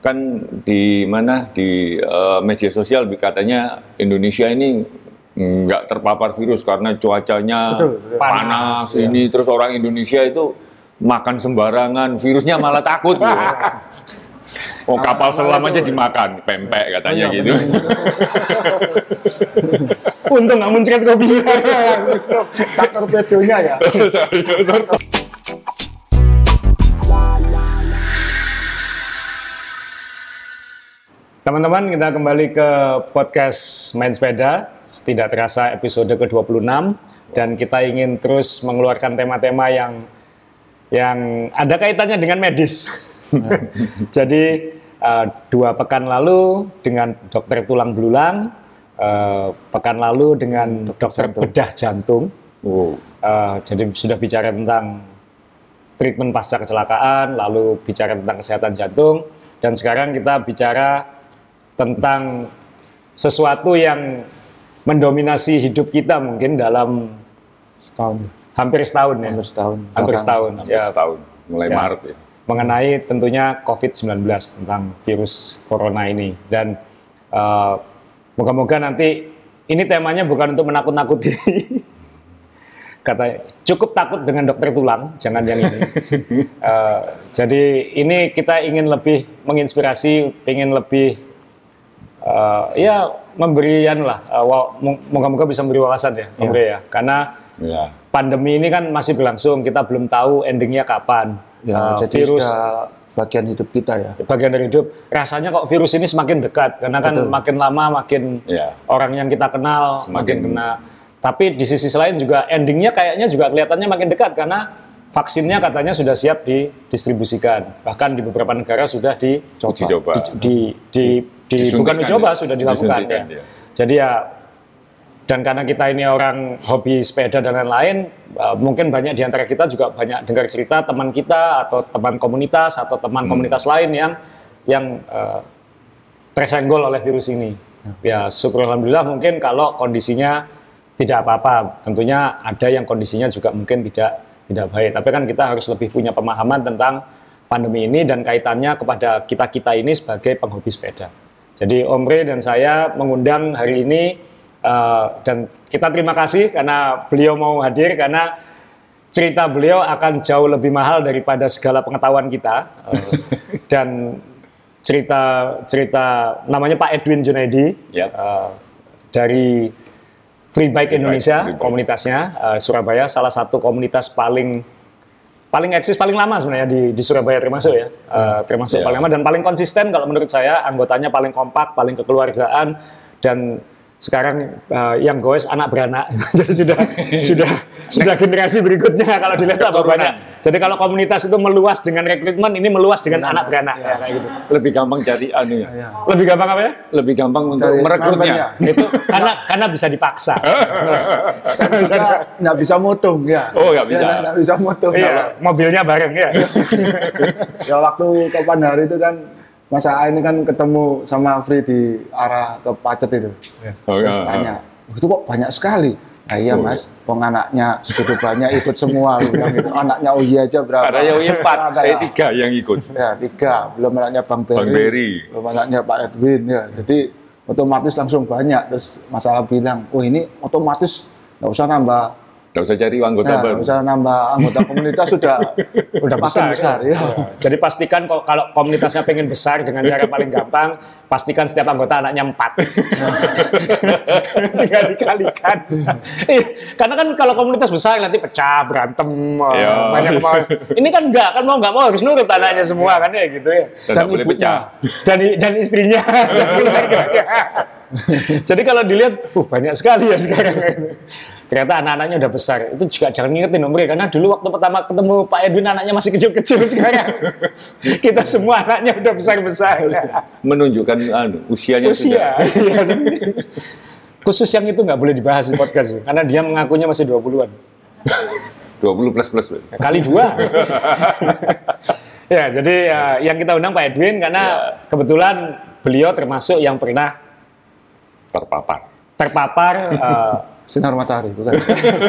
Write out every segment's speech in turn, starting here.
kan di mana di uh, media sosial katanya Indonesia ini nggak terpapar virus karena cuacanya Betul, betul. panas, Panas, ini terus orang Indonesia itu makan sembarangan virusnya malah takut gitu. Oh kapal selam aja dimakan pempek katanya Iya, gitu. Untung nggak muncrat langsung. Sakar pedonya ya. Teman-teman, kita kembali ke podcast Main Sepeda. Tidak terasa episode ke-26 dan kita ingin terus mengeluarkan tema-tema yang yang ada kaitannya dengan medis. Jadi eh, dua pekan lalu dengan dokter tulang belulang, eh, pekan lalu dengan dokter, jantung. bedah jantung. Eh, jadi sudah bicara tentang treatment pasca kecelakaan, lalu bicara tentang kesehatan jantung, dan sekarang kita bicara tentang sesuatu yang mendominasi hidup kita mungkin dalam Setahun. hampir setahun ya, Hampir setahun. hampir setahun, hampir ya, setahun mulai Ya. Maret ya. mengenai tentunya COVID-19 tentang virus corona ini dan eh, moga-moga nanti ini temanya bukan untuk menakut-nakuti. Kata cukup takut dengan dokter tulang, jangan yang ini. Eh, jadi ini kita ingin lebih menginspirasi, ingin lebih eh, ya memberian lah. wa- moga-moga bisa memberi wawasan ya, Om Bre ya. Karena Ya. pandemi ini kan masih berlangsung, kita belum tahu endingnya kapan. Ya, Eh, jadi virus bagian hidup kita ya. bagian dari hidup. Rasanya kok virus ini semakin dekat karena kan Betul. makin lama makin Ya. orang yang kita kenal Semakin- makin kena. Tapi di sisi lain juga endingnya kayaknya juga kelihatannya makin dekat karena vaksinnya katanya sudah siap didistribusikan. Bahkan di beberapa negara sudah di coba. di, di, di Disuntikan bukan dicoba ya? sudah dilakukan ya. ya. Jadi ya dan karena kita ini orang hobi sepeda dan lain-lain, uh, mungkin banyak di antara kita juga banyak dengar cerita teman kita atau teman komunitas atau teman Hmm. komunitas lain yang yang uh, tersenggol oleh virus ini. Ya syukur alhamdulillah mungkin kalau kondisinya tidak apa-apa. Tentunya ada yang kondisinya juga mungkin tidak tidak baik. Tapi kan kita harus lebih punya pemahaman tentang pandemi ini dan kaitannya kepada kita kita ini sebagai penghobi sepeda. Jadi Om Re dan saya mengundang hari ini eh, dan kita terima kasih karena beliau mau hadir karena cerita beliau akan jauh lebih mahal daripada segala pengetahuan kita dan cerita cerita namanya Pak Edwin Junaidi Ya. eh, dari Free Bike Free Indonesia Bike, Free Bike. komunitasnya eh, Surabaya salah satu komunitas paling paling eksis paling lama sebenarnya di, di Surabaya termasuk ya Eh, termasuk Ya. paling lama dan paling konsisten kalau menurut saya anggotanya paling kompak paling kekeluargaan dan sekarang eh, yang goes anak beranak jadi sudah sudah sudah generasi berikutnya kalau dilihat apa banyak jadi kalau komunitas itu meluas dengan rekrutmen ini meluas dengan anak beranak ya, kayak gitu Lebih gampang cari anu ya. Ya. lebih gampang apa ya Lebih gampang untuk Cari merekrutnya. membernya. itu karena karena bisa dipaksa nggak bisa mutung ya. Oh, nggak bisa. Ya, nggak bisa mutung. iya mobilnya bareng ya ya waktu kapan hari itu kan masa A ini kan ketemu sama Free di arah ke Pacet itu. Oh, Terus iya. tanya, itu kok banyak sekali. Nah, iya Oh, mas, pong anaknya segitu banyak ikut semua. Lu bilang gitu. Anaknya Uyi aja berapa? Ada yang empat, Ada eh ya. tiga yang ikut. Ya tiga, belum anaknya Bang Berry, Bang Berry. belum anaknya Pak Edwin ya. Jadi otomatis langsung banyak. Terus masalah bilang, oh ini otomatis nggak usah nambah, Nggak usah cari anggota ya, baru. nggak usah nambah anggota komunitas sudah udah makin besar, besar ya. Jadi pastikan kalau, kalau komunitasnya pengen besar dengan cara paling gampang, pastikan setiap anggota anaknya empat. Tinggal dikalikan. Iya, Karena kan kalau komunitas besar nanti pecah, berantem, Iya. banyak kemauan. Ini kan enggak, kan mau nggak mau harus nurut anaknya semua kan ya gitu ya. Dan nggak boleh ibunya. pecah. Dan dan istrinya, dan keluarganya. Jadi kalau dilihat, uh banyak sekali ya sekarang. Ternyata anak-anaknya udah besar. Itu juga jangan ngingetin Om karena dulu waktu pertama ketemu Pak Edwin anaknya masih kecil-kecil sekarang. Kita semua anaknya udah besar-besar. Menunjukkan anu, usianya. Usia. Khusus yang itu nggak boleh dibahas di podcast. Karena dia mengakunya masih 20-an. 20 plus plus. Kali dua. ya, jadi ya, yang kita undang Pak Edwin karena kebetulan beliau termasuk yang pernah Terpapar. terpapar eh, Sinar matahari bukan?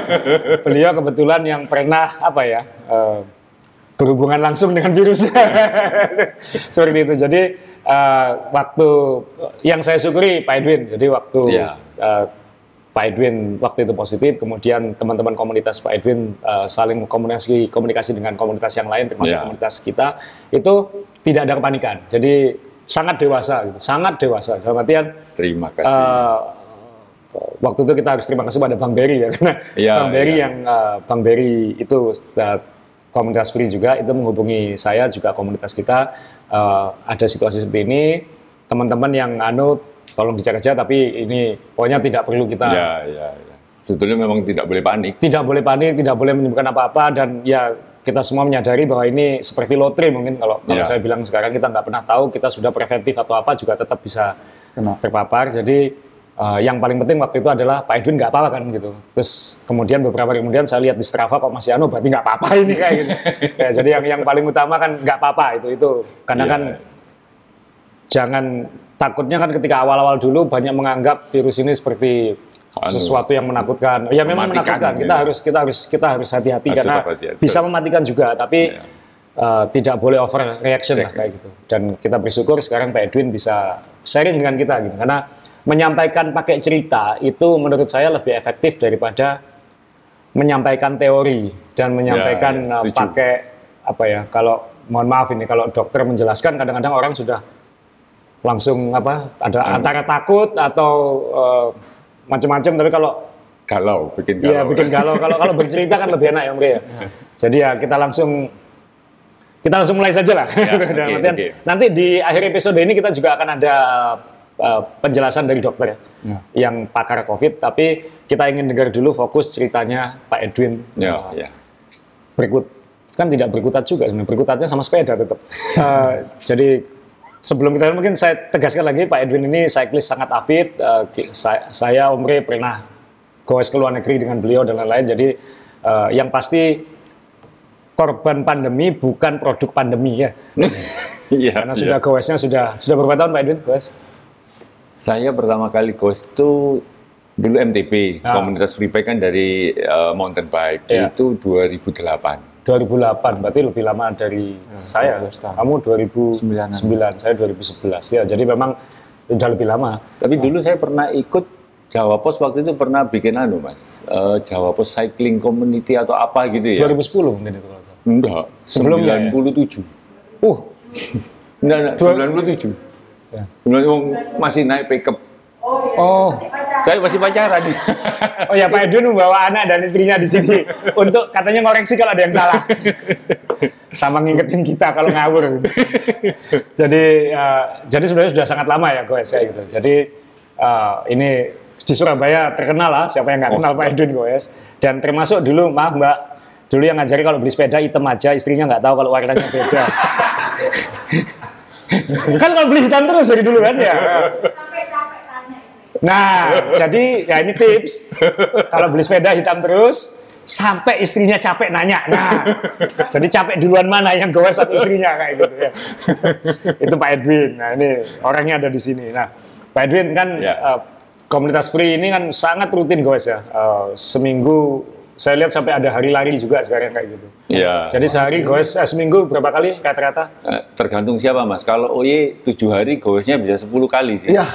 beliau kebetulan yang pernah apa ya eh, berhubungan langsung dengan virus. Seperti itu. Jadi eh, waktu yang saya syukuri Pak Edwin. Jadi waktu Iya. eh, Pak Edwin waktu itu positif, kemudian teman-teman komunitas Pak Edwin eh, saling komunikasi komunikasi dengan komunitas yang lain termasuk Iya. komunitas kita itu tidak ada kepanikan. Jadi sangat dewasa, gitu. sangat dewasa. Dalam artian Terima kasih. eh, waktu itu kita harus terima kasih pada Bang Berry ya karena Iya, Bang Berry iya. yang eh, Bang Berry itu eh, komunitas free juga itu menghubungi saya juga komunitas kita eh, ada situasi seperti ini teman-teman yang anu tolong dicek aja tapi ini pokoknya tidak perlu kita ya, ya, ya. Sebetulnya memang tidak boleh panik. tidak boleh panik, tidak boleh menyebutkan apa-apa dan ya kita semua menyadari bahwa ini seperti lotre mungkin kalau kalau Ya. saya bilang sekarang kita nggak pernah tahu kita sudah preventif atau apa juga tetap bisa Kena. terpapar. Jadi eh, yang paling penting waktu itu adalah Pak Edwin nggak apa-apa kan gitu. Terus kemudian beberapa hari kemudian saya lihat di Strava kok masih anu berarti nggak apa-apa ini kayak gitu. ya, jadi yang yang paling utama kan nggak apa-apa itu itu karena Iya. kan jangan takutnya kan ketika awal-awal dulu banyak menganggap virus ini seperti Anu, sesuatu yang menakutkan. Ya memang mematikan, menakutkan. Kita gitu. harus kita harus kita harus hati-hati karena tetap hati-hati. bisa mematikan juga, tapi Iya. eh, tidak boleh over reaction lah kayak gitu. Dan kita bersyukur sekarang Pak Edwin bisa sharing dengan kita gitu. Karena menyampaikan pakai cerita itu menurut saya lebih efektif daripada menyampaikan teori dan menyampaikan ya, eh, setuju. pakai apa ya kalau mohon maaf ini kalau dokter menjelaskan kadang-kadang orang sudah langsung apa ada Anu. antara takut atau eh, macam-macam tapi kalau Galau, bikin galau. Iya bikin galau. Kalau kalau bercerita kan lebih enak ya Om Ria. Jadi ya kita langsung kita langsung mulai saja lah. Ya, oke, artian, oke. Nanti di akhir episode ini kita juga akan ada uh, penjelasan dari dokter ya, Ya. yang pakar COVID. Tapi kita ingin dengar dulu fokus ceritanya Pak Edwin. Ya, Uh, ya. berikut kan tidak berkutat juga sebenarnya berkutatnya sama sepeda tetap. Eh, jadi sebelum kita mungkin saya tegaskan lagi Pak Edwin ini cyclist sangat avid. Eh, ki- saya, saya Om Rey pernah goes ke luar negeri dengan beliau dan lain-lain. Jadi eh, yang pasti korban pandemi bukan produk pandemi ya. Iya, Karena iya. sudah goesnya sudah sudah berapa tahun Pak Edwin goes? Saya pertama kali ghost itu dulu MTB, Ah. komunitas free bike kan dari eh, mountain bike. Iya. Itu 2008. 2008 berarti lebih lama dari saya. 12 tahun. Kamu 2009, saya 2011 ya. Jadi memang sudah lebih lama. Tapi dulu saya pernah ikut Jawa Pos waktu itu pernah bikin anu mas, Eh, Jawa Pos Cycling Community atau apa gitu ya? 2010 mungkin itu kalau salah. Enggak, Sebelumnya ya? 97. Uh, Enggak, enggak, Dua- 97. Ya. Oh, masih naik pickup. oh, Saya masih pacaran. oh ya Pak Edwin membawa anak dan istrinya di sini untuk katanya ngoreksi kalau ada yang salah, sama ngingetin kita kalau ngawur. jadi, eh, jadi sebenarnya sudah sangat lama ya goes ya gitu. Jadi eh, ini di Surabaya terkenal lah, siapa yang nggak kenal Pak Edwin goes. Dan termasuk dulu, maaf Mbak, dulu yang ngajari kalau beli sepeda hitam aja, istrinya nggak tahu kalau warnanya beda. kan kalau beli hitam terus dari dulu kan ya. sampai capek tanya istri. Nah, jadi ya ini tips. Kalau beli sepeda hitam terus, sampai istrinya capek nanya. Nah, jadi capek duluan mana yang gowes atau istrinya kayak gitu ya. Itu Pak Edwin. Nah, ini orangnya ada di sini. Nah, Pak Edwin kan Ya. eh, komunitas free ini kan sangat rutin gowes ya. Eh, seminggu saya lihat sampai ada hari lari juga sekarang kayak gitu. Iya. Jadi sehari gowes eh, seminggu berapa kali rata-rata? Eh, tergantung siapa mas. Kalau OY tujuh hari goesnya bisa 10 kali sih. Iya,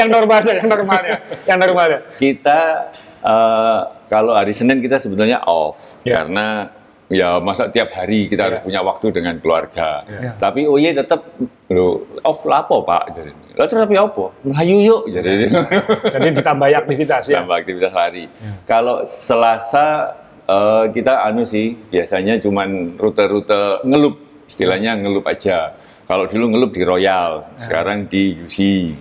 yang normalnya, yang normalnya, yang normalnya. Kita eh, kalau hari Senin kita sebetulnya off Ya. karena ya masa tiap hari kita harus punya waktu dengan keluarga. Ya. Tapi OY tetap lo off lapo pak. Jadi, lah terus tapi apa? Hayu yuk. Jadi Jadi ditambah aktivitas ya. tambah aktivitas lari. Kalau Selasa eh, kita anu sih biasanya cuman rute-rute ngelup, istilahnya ngelup aja. Kalau dulu ngelup di Royal, sekarang di UC.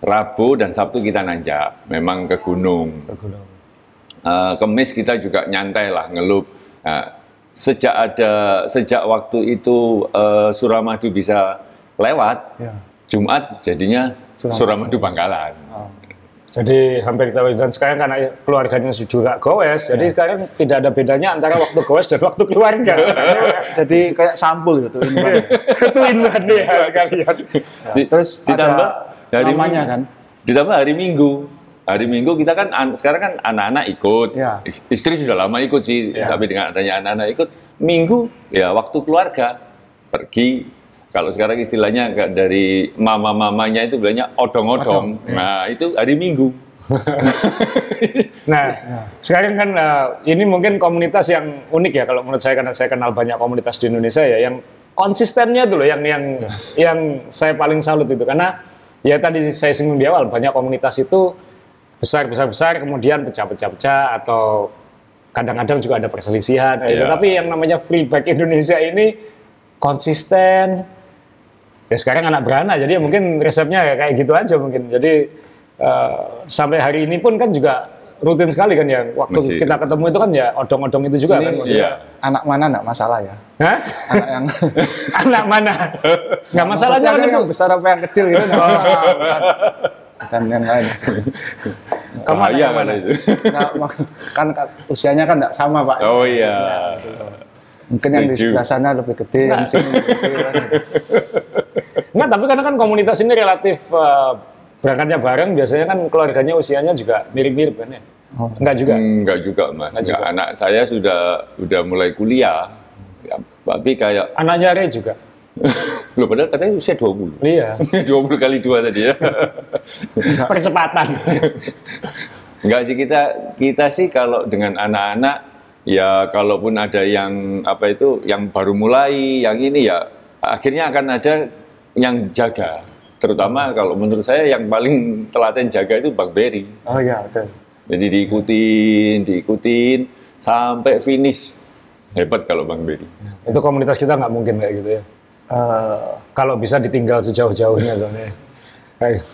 Rabu dan Sabtu kita nanjak, memang ke gunung. Eh, Kemis kita juga nyantai lah ngelup. Nah, sejak ada sejak waktu itu eh, Suramadu bisa lewat, Ya. Jumat jadinya Suramadu. Suramadu Bangkalan. Oh. Jadi hampir kita dan sekarang karena keluarganya juga goes, jadi Ya. sekarang tidak ada bedanya antara waktu goes dan waktu keluarga. Jadi kayak sampul gitu ini Bang. Twin banget ya sekalian. Ya, Di- Terus ditambah ada dari namanya Minggu. kan. Ditambah hari Minggu. Hari Minggu kita kan an- sekarang kan anak-anak ikut, Ya. Is- istri sudah lama ikut sih, Ya. tapi dengan adanya anak-anak ikut, Minggu ya waktu keluarga pergi. Kalau sekarang istilahnya dari mama-mamanya itu bilangnya odong-odong. Odong, ya. Nah itu hari Minggu. Nah, sekarang kan eh, ini mungkin komunitas yang unik ya kalau menurut saya karena saya kenal banyak komunitas di Indonesia ya yang konsistennya loh yang yang yang saya paling salut itu karena ya tadi saya singgung di awal banyak komunitas itu besar besar besar kemudian pecah pecah pecah atau kadang-kadang juga ada perselisihan kayak gitu. Iya. tapi yang namanya free bike Indonesia ini konsisten ya sekarang anak beranak jadi ya mungkin resepnya ya kayak gitu aja mungkin jadi eh, sampai hari ini pun kan juga rutin sekali kan ya waktu Masih. kita ketemu itu kan ya odong-odong itu juga Ini- kan maksudnya Iya. Anak mana enggak masalah ya? Hah? Anak yang anak mana nggak masalahnya kan itu yang besar apa yang kecil gitu masalah. Bukan, yang lain. kamu Bahaya yang kan mana itu. Nah, kan kan usianya kan enggak sama, Pak. Oh iya. Mungkin yang di Setuju. sebelah sana lebih gede, yang di sini lebih gede. kan. Enggak, tapi karena kan komunitas ini relatif eh, berangkatnya bareng, biasanya kan keluarganya usianya juga mirip-mirip kan ya? Enggak juga? Enggak juga mas. Enggak Enggak. juga. Anak saya sudah udah mulai kuliah. Ya, tapi kayak Anaknya Ray juga? Loh, padahal katanya usia 20. Iya. 20 kali dua tadi ya. Percepatan. Enggak sih kita kita sih kalau dengan anak-anak ya kalaupun ada yang apa itu yang baru mulai yang ini ya akhirnya akan ada yang jaga. Terutama kalau menurut saya yang paling telaten jaga itu Bang Berry. Oh iya, betul. Jadi diikutin, diikutin sampai finish. Hebat kalau Bang Berry. itu komunitas kita nggak mungkin kayak gitu ya. Eh, Kalau bisa ditinggal sejauh-jauhnya soalnya. Kayak-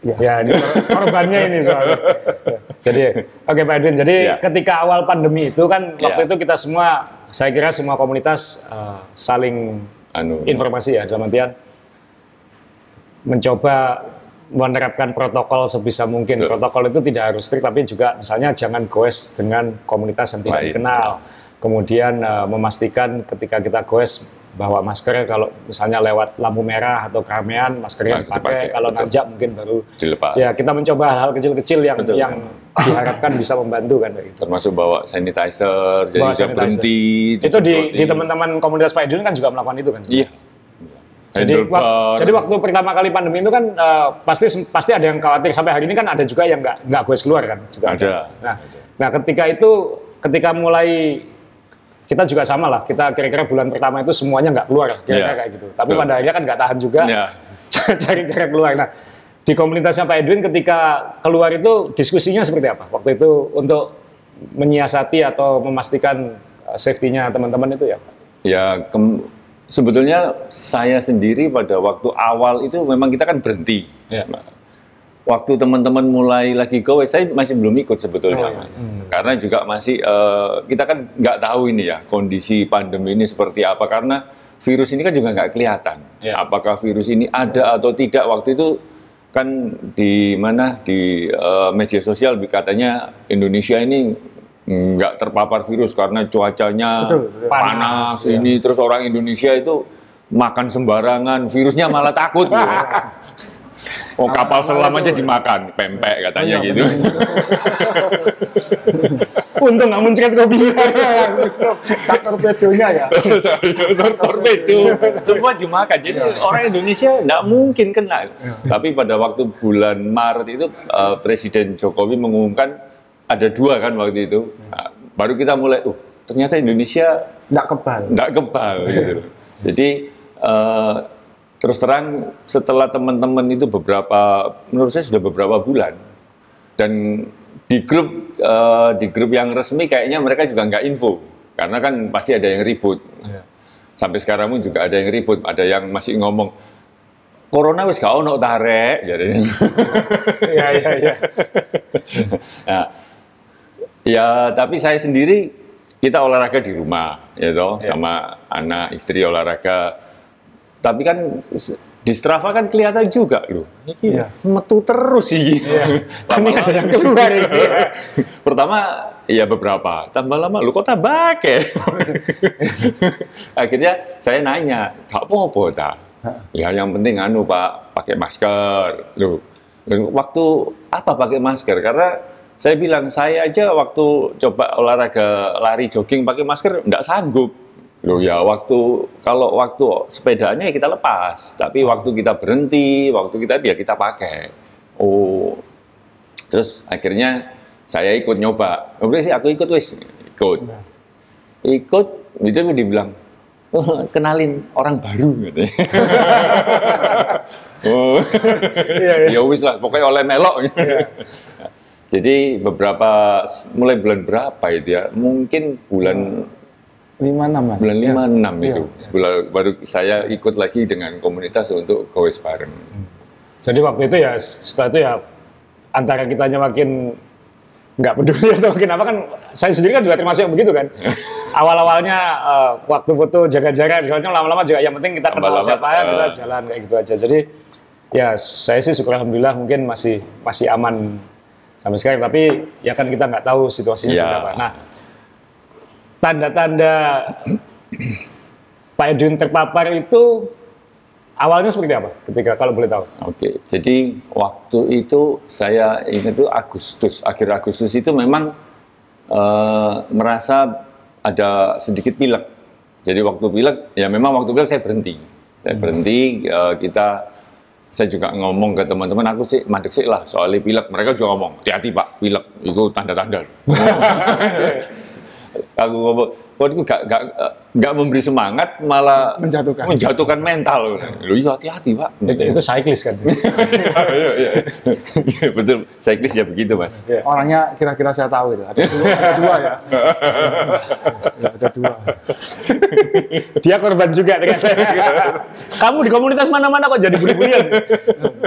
Iya. Ya, ini kor- korbannya ini soalnya. Ya, Jadi, oke Pak Edwin. Jadi Ya. ketika awal pandemi itu kan waktu Ya. itu kita semua, saya kira semua komunitas eh, saling Anu. informasi ya dalam artian mencoba menerapkan protokol sebisa mungkin. Betul. Protokol itu tidak harus strict, tapi juga misalnya jangan goes dengan komunitas yang tidak Lain. dikenal. Kemudian eh, memastikan ketika kita goes bawa masker kalau misalnya lewat lampu merah atau keramaian maskernya Nah, dipakai. dipakai, Kalau nanjak mungkin baru Dilepas. Ya kita mencoba hal-hal kecil-kecil yang Betul. yang diharapkan bisa membantu kan kayak gitu. termasuk bawa sanitizer, jadi Bawa nggak sanitizer. berhenti. Itu di, di teman-teman komunitas Pak Edwin kan juga melakukan itu kan. Iya. Jadi, wak- jadi waktu pertama kali pandemi itu kan eh, pasti pasti ada yang khawatir sampai hari ini kan ada juga yang nggak nggak goes keluar kan juga Ada. Nah, nah ketika itu ketika mulai kita juga sama lah kita kira-kira bulan pertama itu semuanya nggak keluar kira-kira Iya. kayak gitu. Tapi Betul. pada akhirnya kan nggak tahan juga Iya. cari cara keluar. Nah di komunitasnya Pak Edwin ketika keluar itu diskusinya seperti apa waktu itu untuk menyiasati atau memastikan eh, safety-nya teman-teman itu ya Pak? Ya, sebetulnya saya sendiri pada waktu awal itu memang kita kan berhenti. Iya. Waktu teman-teman mulai lagi go, saya masih belum ikut sebetulnya, Oh, iya. Mas. Karena juga masih eh, kita kan nggak tahu ini ya kondisi pandemi ini seperti apa karena virus ini kan juga nggak kelihatan. Iya. Apakah virus ini ada atau tidak waktu itu kan di mana di eh, media sosial katanya Indonesia ini nggak terpapar virus karena cuacanya Betul, betul. panas, Panas, iya. ini terus orang Indonesia itu makan sembarangan virusnya malah takut gitu. Oh kapal selam aja dimakan pempek katanya Oh, iya, gitu. Untung nggak muncrat kopi langsung. sak torpedonya ya. torpedo semua dimakan jadi orang Indonesia nggak mungkin kena tapi pada waktu bulan Maret itu eh, Presiden Jokowi mengumumkan ada dua kan waktu itu Nah, baru kita mulai uh ternyata Indonesia Enggak kebal. nggak kebal gitu loh. jadi eh, terus terang setelah teman-teman itu beberapa menurut saya sudah beberapa bulan dan di grup eh, di grup yang resmi kayaknya mereka juga nggak info karena kan pasti ada yang ribut sampai sekarang pun juga ada yang ribut ada yang masih ngomong corona wis gak ono tarek jadi Iya iya iya. Nah, ya tapi saya sendiri kita olahraga di rumah, ya toh, Ya. sama anak istri olahraga. Tapi kan di Strava kan kelihatan juga loh. Ini Iya. metu terus sih. Ini ada yang keluar ini. Pertama ya beberapa, tambah lama lu kok tambah ke? Akhirnya saya nanya, gak apa-apa ta? Ya yang penting anu Pak, pakai masker. Loh, waktu apa pakai masker? Karena saya bilang saya aja waktu coba olahraga lari jogging pakai masker nggak sanggup. Loh ya waktu kalau waktu sepedanya ya kita lepas, tapi waktu kita berhenti, waktu kita ya kita pakai. Oh, terus akhirnya saya ikut nyoba. Oke sih aku ikut wis, ikut. Ikut itu dibilang "Oh, kenalin orang baru gitu. oh. ya wis lah, pokoknya oleh melok. Jadi beberapa mulai bulan berapa itu ya? Mungkin bulan lima enam kan? bulan Ya. lima enam Iya. itu. Bulan baru saya ikut lagi dengan komunitas untuk goes bareng. Jadi waktu itu ya setelah itu ya antara kitanya makin nggak peduli atau makin apa kan saya sendiri kan juga termasuk yang begitu kan. Awal-awalnya eh, waktu foto jaga jarak segala macam lama-lama juga yang penting kita kenal Lama-lama, siapa ya kita eh. jalan kayak gitu aja. Jadi ya saya sih syukur alhamdulillah mungkin masih masih aman sampai sekarang tapi ya kan kita nggak tahu situasinya Ya. seperti apa. Nah, tanda-tanda Pak Edwin terpapar itu awalnya seperti apa ketika kalau boleh tahu? Oke, jadi waktu itu saya ingat itu Agustus, akhir Agustus itu memang eh, merasa ada sedikit pilek. Jadi waktu pilek, ya memang waktu pilek saya berhenti. Saya berhenti, eh, kita, saya juga ngomong ke teman-teman, aku sih mandek sih lah soalnya pilek. Mereka juga ngomong, hati-hati pak, pilek, itu tanda-tanda. aku ngomong, kok itu gak, gak, gak memberi semangat, malah Menjatuhkan. menjatuhkan mental. Loh iya hati-hati pak. Itu, itu cyclist kan? Iya, iya. Iya, Betul, cyclist ya begitu mas. Orangnya kira-kira saya tahu itu. Ada dua, ada dua ya. ya. Ada dua. Dia korban juga ternyata. Kamu di komunitas mana-mana kok jadi bully-bulian?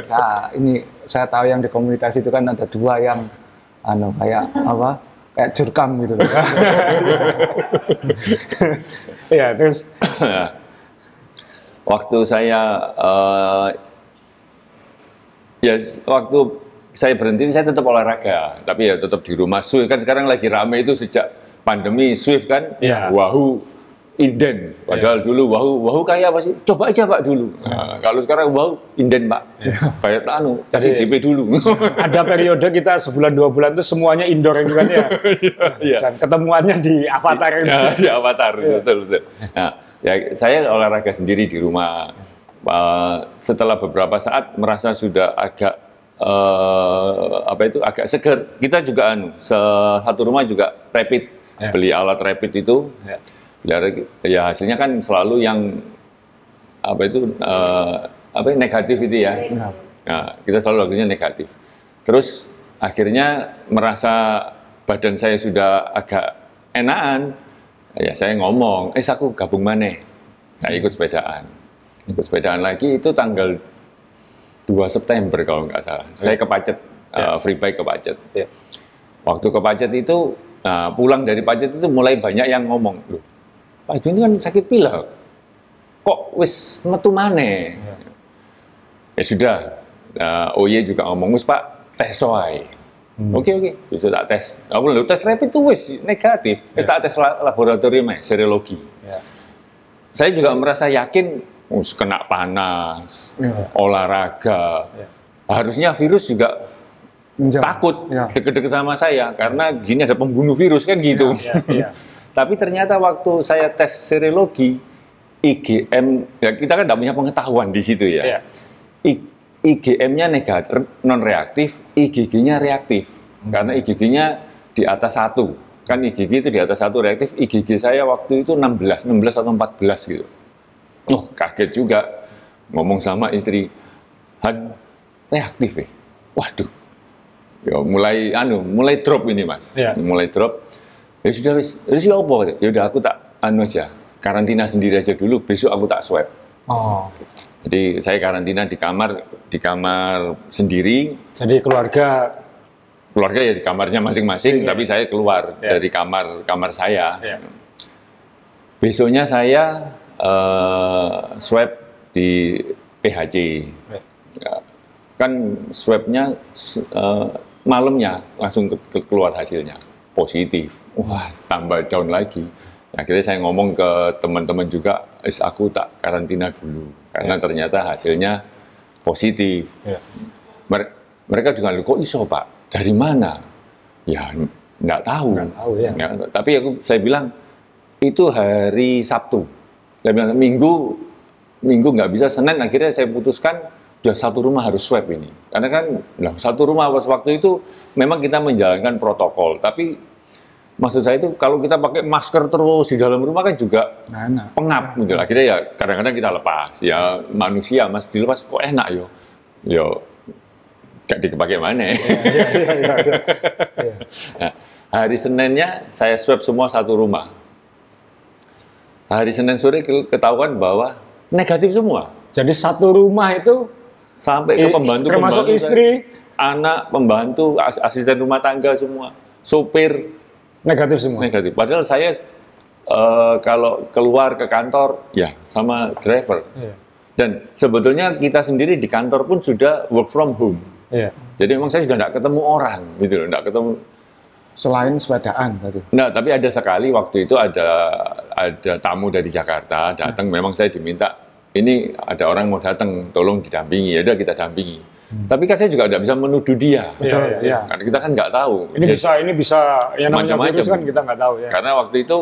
Nah, ini saya tahu yang di komunitas itu kan ada dua yang anu kayak apa? Kayak jurkam gitu. loh. Iya, terus waktu saya eh, ya waktu saya berhenti saya tetap olahraga tapi ya tetap di rumah Swift kan sekarang lagi rame itu sejak pandemi Swift kan Iya. Wahoo inden padahal dulu Wahoo Wahoo kayak apa sih coba aja pak dulu Nah, kalau sekarang Wahoo inden pak kayak anu kasih DP dulu ada periode kita sebulan dua bulan tuh semuanya indoor gitu kan ya. Iya. Dan ketemuannya di avatar gitu. Ya, di avatar, betul, betul. Nah, ya, saya olahraga sendiri di rumah. Uh, setelah beberapa saat merasa sudah agak eh, apa itu agak seger. Kita juga anu, satu rumah juga rapid, Ya. beli alat rapid itu. Ya. Ya, ya hasilnya kan selalu yang apa itu eh, apa ya, negatif itu ya. Nah, kita selalu lakunya negatif. Terus akhirnya merasa badan saya sudah agak enakan, ya saya ngomong, eh aku gabung mana? Nah, ikut sepedaan. Ikut sepedaan lagi itu tanggal 2 September kalau nggak salah. Saya ke Pacet, uh, free bike ke Pacet. Ya. Waktu ke Pacet itu, nah, pulang dari Pacet itu mulai banyak yang ngomong, loh, Pak Jun kan sakit pilek. Kok wis metu maneh? Ya sudah, uh, OY juga ngomong, wis Pak, tes soai. Oke oke, bisa tak tes. Aku lu tes rapid itu wis negatif. Wis tak tes la- laboratorium ya, serologi. Ya. Saya juga merasa yakin, us kena panas, Ya. olahraga. Ya. Harusnya virus juga Menjauh. takut Ya. deket-deket sama saya karena di sini ada pembunuh virus kan gitu. Iya, iya. Tapi ternyata waktu saya tes serologi IgM, ya kita kan tidak punya pengetahuan di situ ya. I- IgM-nya negatif, non reaktif, IgG-nya reaktif. Karena IgG-nya di atas satu. Kan IgG itu di atas satu reaktif, IgG saya waktu itu 16, 16 atau 14 gitu. Oh, kaget juga. Ngomong sama istri, Han, reaktif ya? Waduh. Ya, mulai anu, mulai drop ini mas, Iya. mulai drop. Ya sudah, wis, wis ya apa? Ya udah aku tak anu aja, karantina sendiri aja dulu. Besok aku tak swab. Oh. Jadi saya karantina di kamar di kamar sendiri, Jadi keluarga keluarga ya di kamarnya masing-masing, tapi saya keluar Iya. dari kamar kamar saya. ya. Besoknya saya eh, swab di PHC. Ya. Ya, Kan swabnya eh, malamnya langsung ke- ke- keluar hasilnya positif. Wah, tambah down lagi. Akhirnya saya ngomong ke teman-teman juga, "Is aku tak karantina dulu karena ternyata hasilnya positif." Ya. Mer- mereka juga kok iso pak dari mana ya nggak tahu Nggak tahu, ya. tapi aku saya bilang itu hari Sabtu saya bilang minggu minggu nggak bisa senin akhirnya saya putuskan sudah satu rumah harus swab ini karena kan nah, satu rumah pas waktu itu memang kita menjalankan protokol tapi maksud saya itu kalau kita pakai masker terus di dalam rumah kan juga Nah, enak. pengap gitu. akhirnya ya kadang-kadang kita lepas. Ya manusia mas dilepas kok enak yo. Yo gak dipakai mana. Nah, hari Seninnya saya swab semua satu rumah. Hari Senin sore ke- ketahuan bahwa negatif semua. Jadi satu rumah itu sampai ke pembantu termasuk pembantu istri? anak pembantu as- asisten rumah tangga semua. Sopir negatif semua. negatif padahal saya eh, kalau keluar ke kantor ya sama driver Iya. dan sebetulnya kita sendiri di kantor pun sudah work from home Iya. jadi memang saya sudah tidak ketemu orang gitu loh tidak ketemu Selain sepedaan tadi. Nah, tapi ada sekali waktu itu ada ada tamu dari Jakarta datang. Memang saya diminta ini ada orang mau datang, tolong didampingi. Ya udah kita dampingi. Tapi kan saya juga tidak bisa menuduh dia. Iya, Betul, iya, ya. Karena kita kan nggak tahu. Ini Ya, bisa ini bisa yang namanya Macam-macam. virus kan kita nggak tahu ya. Karena waktu itu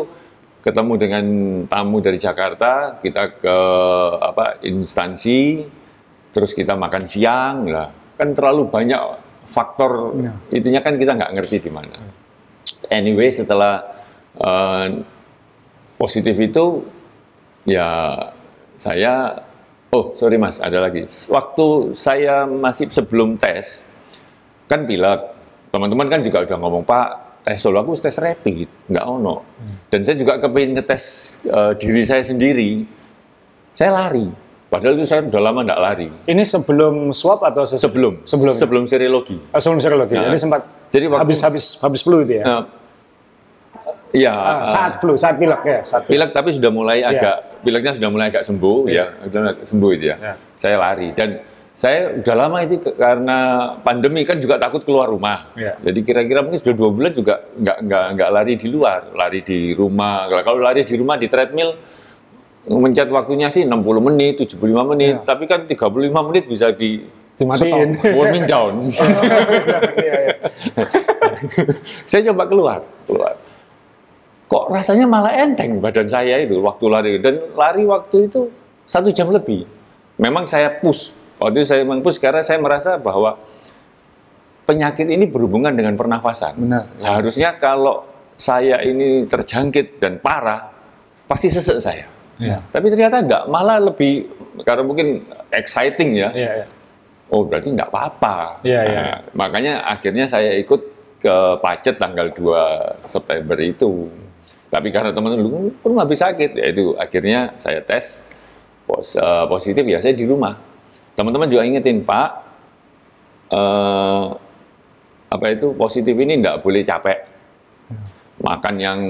ketemu dengan tamu dari Jakarta, kita ke apa instansi, terus kita makan siang lah. Kan terlalu banyak faktor Iya. itunya kan kita nggak ngerti di mana. Anyway, setelah eh, positif itu ya saya oh sorry mas ada lagi. Waktu saya masih sebelum tes kan pilek teman-teman kan juga udah ngomong pak tes solo aku tes rapid nggak ono. Dan saya juga kepingin ngetes eh, diri saya sendiri. Saya lari. Padahal itu saya udah lama nggak lari. Ini sebelum swab atau sebelum. Sebelum. sebelum serologi Ah, sebelum serologi. Nah, Jadi sempat jadi waktu- habis habis habis flu itu ya. Eh, Iya, Ah, eh, saat flu, saat pilek ya, saat pilek. pilek tapi sudah mulai Iya. agak pileknya sudah mulai agak sembuh ya, sudah agak sembuh itu ya. Iya. Saya lari dan saya udah lama itu karena pandemi kan juga takut keluar rumah. Iya. Jadi kira-kira mungkin sudah dua bulan juga nggak nggak nggak lari di luar, lari di rumah. Kalau lari di rumah di treadmill mencet waktunya sih 60 menit, 75 menit, Iya. tapi kan 35 menit bisa di Dimatiin. warming down. Iya, iya. saya coba keluar, keluar. Kok rasanya malah enteng badan saya itu waktu lari dan lari waktu itu satu jam lebih. Memang saya push, waktu itu saya memang push karena saya merasa bahwa penyakit ini berhubungan dengan pernafasan. Benar. Nah, harusnya kalau saya ini terjangkit dan parah, pasti sesek saya. Iya. Tapi ternyata enggak, malah lebih karena mungkin exciting ya. Iya, iya. Oh berarti nggak apa-apa. Iya, iya. Nah, makanya akhirnya saya ikut ke Pacet tanggal 2 September itu. Tapi karena teman-teman dulu pun habis sakit, ya itu akhirnya saya tes pos- eh, positif ya saya di rumah. Teman-teman juga ingetin Pak, eh, apa itu positif ini nggak boleh capek. Makan yang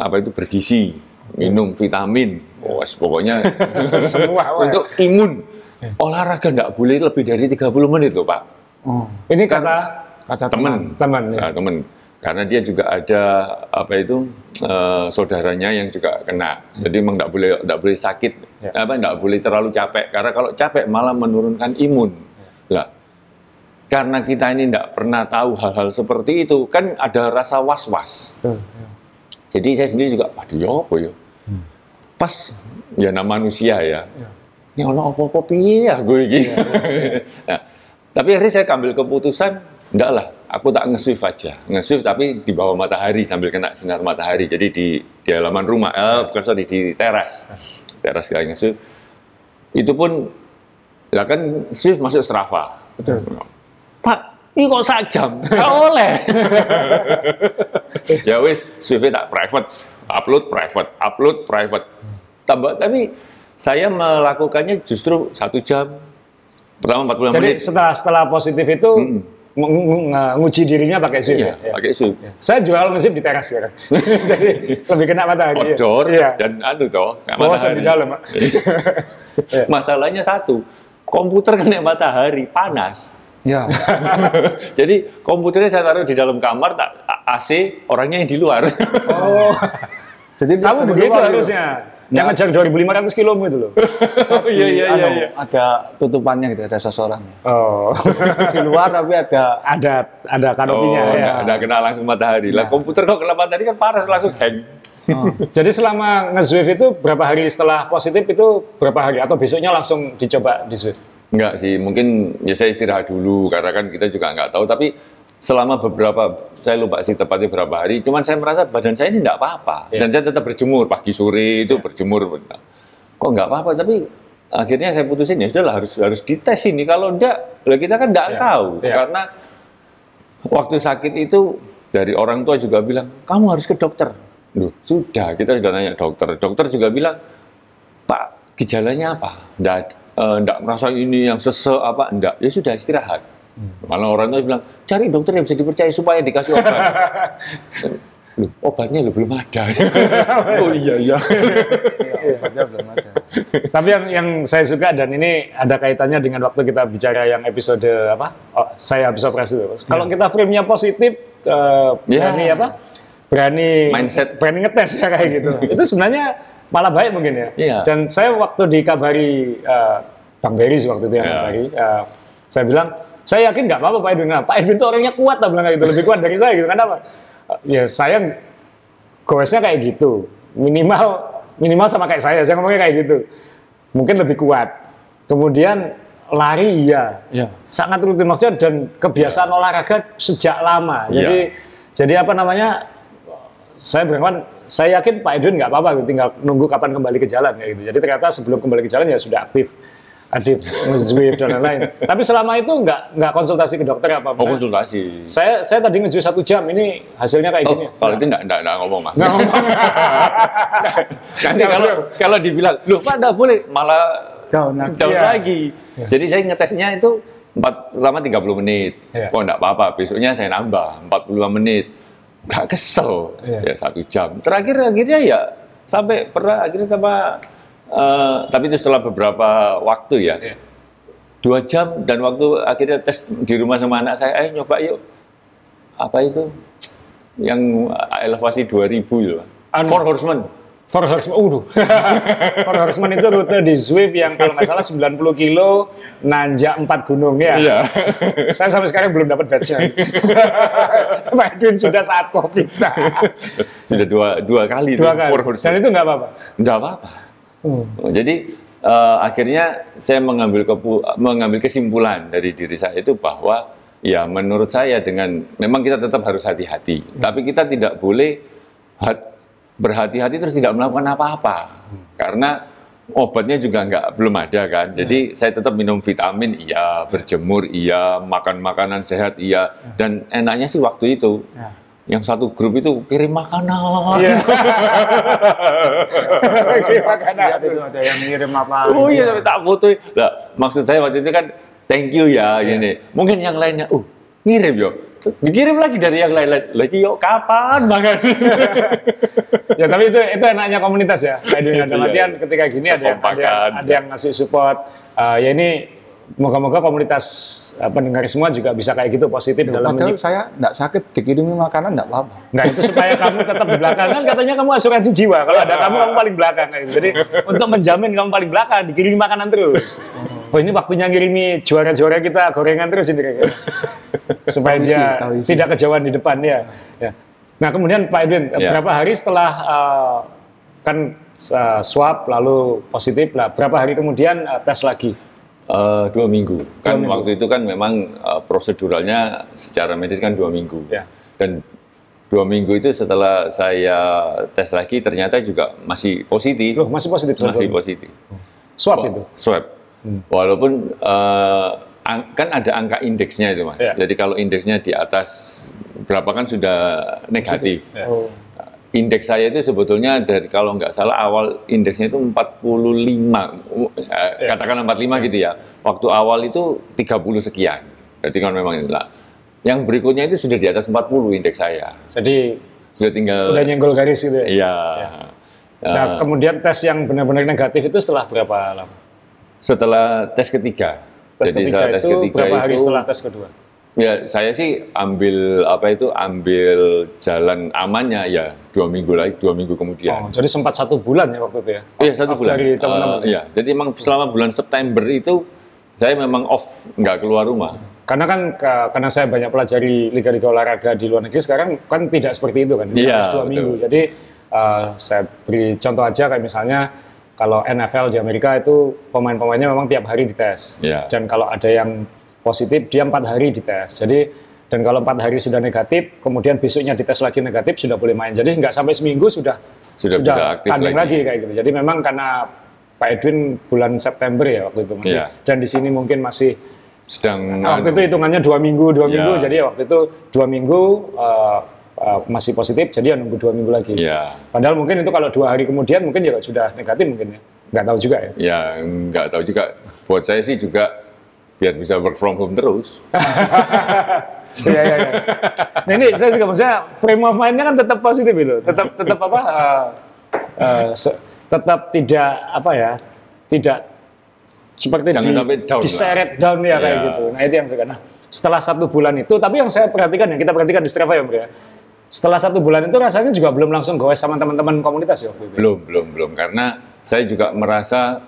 apa itu bergizi, minum vitamin, oh, pokoknya Semua, untuk imun. Olahraga nggak boleh lebih dari 30 menit loh Pak. Oh, Ini kata kata Teman, teman ya. Nah, teman. Karena dia juga ada apa itu eh, saudaranya yang juga kena. Jadi memang nggak boleh nggak boleh sakit, Ya. apa nggak boleh terlalu capek. Karena kalau capek malah menurunkan imun. Lah, karena kita ini nggak pernah tahu hal-hal seperti itu, kan ada rasa was-was. Betul, ya. Jadi saya sendiri juga, waduh ya apa ya? Pas ya nama manusia ya. Ya. Ini ono apa-apa piye ya gue iki. nah, tapi akhirnya saya ambil keputusan, enggak lah, aku tak nge-swift aja. Nge-swift tapi di bawah matahari sambil kena sinar matahari. Jadi di, di halaman rumah, eh, bukan sorry, di teras. Teras kita nge-swift. Itu pun, lah kan swift masuk Strava. Betul. Pak, ini kok sak jam? Nggak oleh. ya wis, CV tak private, upload private, upload private. Tambah, tapi saya melakukannya justru satu jam. Pertama 45 Jadi menit. setelah setelah positif itu ngu- nguji dirinya pakai sweep Iya, ya? pakai sweep. Saya juga kalau nge di teras ya kan. Jadi lebih kena matahari. ya. Outdoor Iya. dan anu toh, kena Bosan di matahari. dalam, Pak. Masalahnya satu, komputer kena matahari, panas. Ya, Jadi komputernya saya taruh di dalam kamar, tak AC, orangnya yang di luar. Oh, jadi kamu begitu gitu. harusnya. Yang Ya. ngejar 2.500 kilo itu loh. Satu, iya, iya, anu, iya. ada tutupannya gitu, ada sasarannya. Oh, Di luar tapi ada ada ada kanopinya oh, ya. nggak nggak kena langsung matahari. Lah komputer kok kena matahari kan panas langsung hang. Jadi selama nge-Zwift itu berapa hari setelah positif itu berapa hari atau besoknya langsung dicoba di Zwift? Enggak sih, mungkin ya saya istirahat dulu karena kan kita juga nggak tahu. Tapi selama beberapa, saya lupa sih tepatnya berapa hari. Cuman saya merasa badan saya ini nggak apa-apa. Iya. Dan saya tetap berjemur pagi sore itu berjemur. Kok nggak apa-apa? Tapi akhirnya saya putusin ya sudahlah harus harus dites ini. Kalau enggak, lah kita kan nggak Iya. tahu. Iya. Karena waktu sakit itu dari orang tua juga bilang kamu harus ke dokter. Loh, sudah kita sudah nanya dokter. Dokter juga bilang Pak, gejalanya apa? Nggak, eh, nggak merasa ini yang sesek apa? Enggak. Ya sudah istirahat. Malah orang tua bilang, cari dokter yang bisa dipercaya supaya dikasih obat. Loh, obatnya lo belum ada. oh iya iya. ya, obatnya belum ada. Tapi yang yang saya suka dan ini ada kaitannya dengan waktu kita bicara yang episode apa? Oh, saya habis operasi itu. Kalau kita frame-nya positif, Ya. berani apa? Berani Mindset. berani ngetes ya kayak gitu. itu sebenarnya malah baik mungkin ya. Iya. Dan saya waktu dikabari eh, Bang Berry sih waktu itu yang Ya. kabari, eh, saya bilang saya yakin nggak apa-apa Pak Edwin. Nah, Pak Edwin itu orangnya kuat, lah bilang kayak gitu, lebih kuat dari saya gitu. Kenapa? Eh, Ya saya goesnya kayak gitu. Minimal minimal sama kayak saya. Saya ngomongnya kayak gitu. Mungkin lebih kuat. Kemudian lari iya. Ya. Sangat rutin maksudnya dan kebiasaan olahraga sejak lama. Iya. Jadi jadi apa namanya? Saya beranggapan saya yakin Pak Edwin nggak apa-apa, tinggal nunggu kapan kembali ke jalan kayak gitu. Jadi ternyata sebelum kembali ke jalan ya sudah aktif, aktif nge-Zwift dan lain-lain. Tapi selama itu nggak nggak konsultasi ke dokter apa? Oh konsultasi. Saya saya tadi nge-Zwift satu jam, ini hasilnya kayak Oh, gini. kalau itu enggak, enggak, enggak ngomong mas. Nggak ngomong. Nanti kalau kalau dibilang, loh Pak enggak boleh, malah Down lagi. down Iya. lagi. Jadi saya ngetesnya itu empat lama 30 menit. Iya. Oh enggak apa-apa, besoknya saya nambah 45 menit. Enggak kesel, Iya. ya satu jam. Terakhir akhirnya ya sampai pernah akhirnya sama, eh, tapi itu setelah beberapa waktu ya. Iya. Dua jam dan waktu akhirnya tes di rumah sama anak saya, eh nyoba yuk. Apa itu? Yang elevasi 2000 itu. Anu. Four Horsemen. Four Horsemen, uh, Four Horsemen itu rute di Zwift yang kalau nggak salah 90 kilo, nanjak empat gunung ya. Iya. Saya sampai sekarang belum dapat badge-nya. Pak Edwin sudah saat COVID. Nah, Sudah dua, dua kali dua kali. Four Dan itu nggak apa-apa. Enggak apa-apa. Hmm. Jadi eh, akhirnya saya mengambil kepu- mengambil kesimpulan dari diri saya itu bahwa ya menurut saya dengan memang kita tetap harus hati-hati, tapi kita tidak boleh hat- berhati-hati terus tidak melakukan apa-apa. Karena obatnya juga nggak belum ada kan. Jadi saya tetap minum vitamin iya, berjemur iya, makan makanan sehat iya. Dan enaknya sih waktu itu. Ya. Yang satu grup itu kirim makanan. Iya. Makanan. Lihat itu ada yang ngirim apa. Oh iya, gitu. tapi tak foto. Lah, maksud saya waktu itu kan thank you ya gini. Mungkin yang lainnya, uh, ngirim yo. Dikirim lagi dari yang lain lagi yo kapan banget. ya tapi itu itu enaknya komunitas ya. Kayak dalam Iya. artian ketika gini ada yang, ada, yang, ada yang ngasih support. Eh, ya ini moga-moga komunitas eh, pendengar semua juga bisa kayak gitu positif dalam Padahal menyik- saya enggak sakit dikirimi makanan enggak apa-apa. Nah itu supaya kamu tetap di belakang kan katanya kamu asuransi jiwa. Kalau ada kamu kamu paling belakang. Gitu. Jadi untuk menjamin kamu paling belakang dikirimi makanan terus. Oh ini waktunya ngirimi juara-juara kita gorengan terus ini kayaknya. Supaya Tahu isi, dia isi. tidak kejauhan di depan ya. ya. Nah kemudian Pak Edwin Ya. berapa hari setelah eh, kan eh, swab lalu positif lah berapa hari kemudian eh, tes lagi? Eh, dua minggu. Kan minggu. waktu itu kan memang eh, proseduralnya secara medis kan dua minggu. Ya. Dan dua minggu itu setelah saya tes lagi ternyata juga masih positif. Loh masih positif masih positif. swab itu. Swab. Walaupun eh, ang- kan ada angka indeksnya itu mas. Ya. Jadi kalau indeksnya di atas berapa kan sudah negatif. Ya. Oh. Indeks saya itu sebetulnya dari kalau nggak salah awal indeksnya itu 45, eh, Ya. katakanlah 45 gitu ya. Waktu awal itu 30 sekian. Berarti kan memang lah. Yang berikutnya itu sudah di atas 40 indeks saya. Jadi Sudah tinggal udah nyenggol garis gitu ya. Iya. Nah Eh, kemudian tes yang benar-benar negatif itu setelah berapa lama? setelah tes ketiga. Tes Jadi ketiga setelah tes itu ketiga berapa hari itu setelah tes kedua? Ya, saya sih ambil apa itu ambil jalan amannya ya dua minggu lagi, dua minggu kemudian. Oh, jadi sempat satu bulan ya waktu itu ya? Iya satu bulan. Dari teman-teman. Eh, iya, jadi emang selama bulan September itu saya memang off, nggak keluar rumah. Karena kan ka- karena saya banyak pelajari liga-liga olahraga di luar negeri sekarang kan tidak seperti itu kan, Iya, dua betul. minggu. Jadi eh, saya beri contoh aja kayak misalnya kalau NFL di Amerika itu pemain-pemainnya memang tiap hari dites. Iya. Dan kalau ada yang positif dia empat hari dites. Jadi dan kalau empat hari sudah negatif, kemudian besoknya dites lagi negatif sudah boleh main. Jadi nggak sampai seminggu sudah Sudah bisa aktif lagi. lagi kayak gitu. Jadi memang karena Pak Edwin bulan September ya waktu itu masih Iya. dan di sini mungkin masih Sedang Nah, waktu anu, itu hitungannya dua minggu, dua Ya. minggu. Jadi waktu itu dua minggu uh, uh, masih positif, jadi ya nunggu dua minggu lagi. ya, Padahal mungkin itu kalau dua hari kemudian mungkin juga sudah negatif mungkin ya. Nggak tahu juga ya. ya nggak tahu juga. Buat saya sih juga biar bisa work from home terus. Iya iya. iya. Nah ini saya juga maksudnya frame of mind-nya kan tetap positif itu, tetap tetap apa? uh, uh, tetap tidak apa ya, tidak seperti Jangan di, sampai down lah. diseret down ya kayak Iya. gitu. Nah itu yang saya nah, setelah satu bulan itu, tapi yang saya perhatikan yang kita perhatikan di Strava ya, Bro, ya. Setelah satu bulan itu rasanya juga belum langsung goes sama teman-teman komunitas ya waktu itu. Belum, belum, belum. Karena saya juga merasa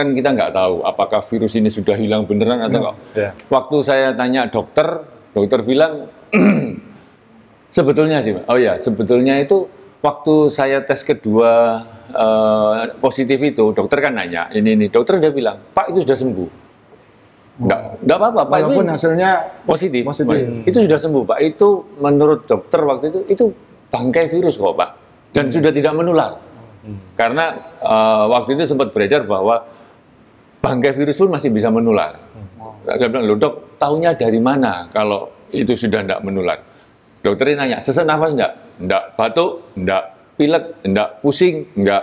kan kita nggak tahu apakah virus ini sudah hilang beneran atau enggak. Ya. Waktu saya tanya dokter, dokter bilang sebetulnya sih, oh ya sebetulnya itu waktu saya tes kedua eh, positif itu, dokter kan nanya ini ini, dokter udah bilang Pak itu sudah sembuh. Enggak, enggak apa-apa, Pak. Walaupun itu hasilnya positif. Positif. Pak. Itu sudah sembuh, Pak. Itu menurut dokter waktu itu itu bangkai virus kok, Pak. Dan sudah tidak menular. Karena eh, waktu itu sempat beredar bahwa bangkai virus pun masih bisa menular. Saya bilang, loh dok, tahunya dari mana kalau itu sudah tidak menular? Dokternya nanya, sesak nafas enggak? Enggak. Batuk? Enggak. Pilek? Enggak. Pusing? Enggak.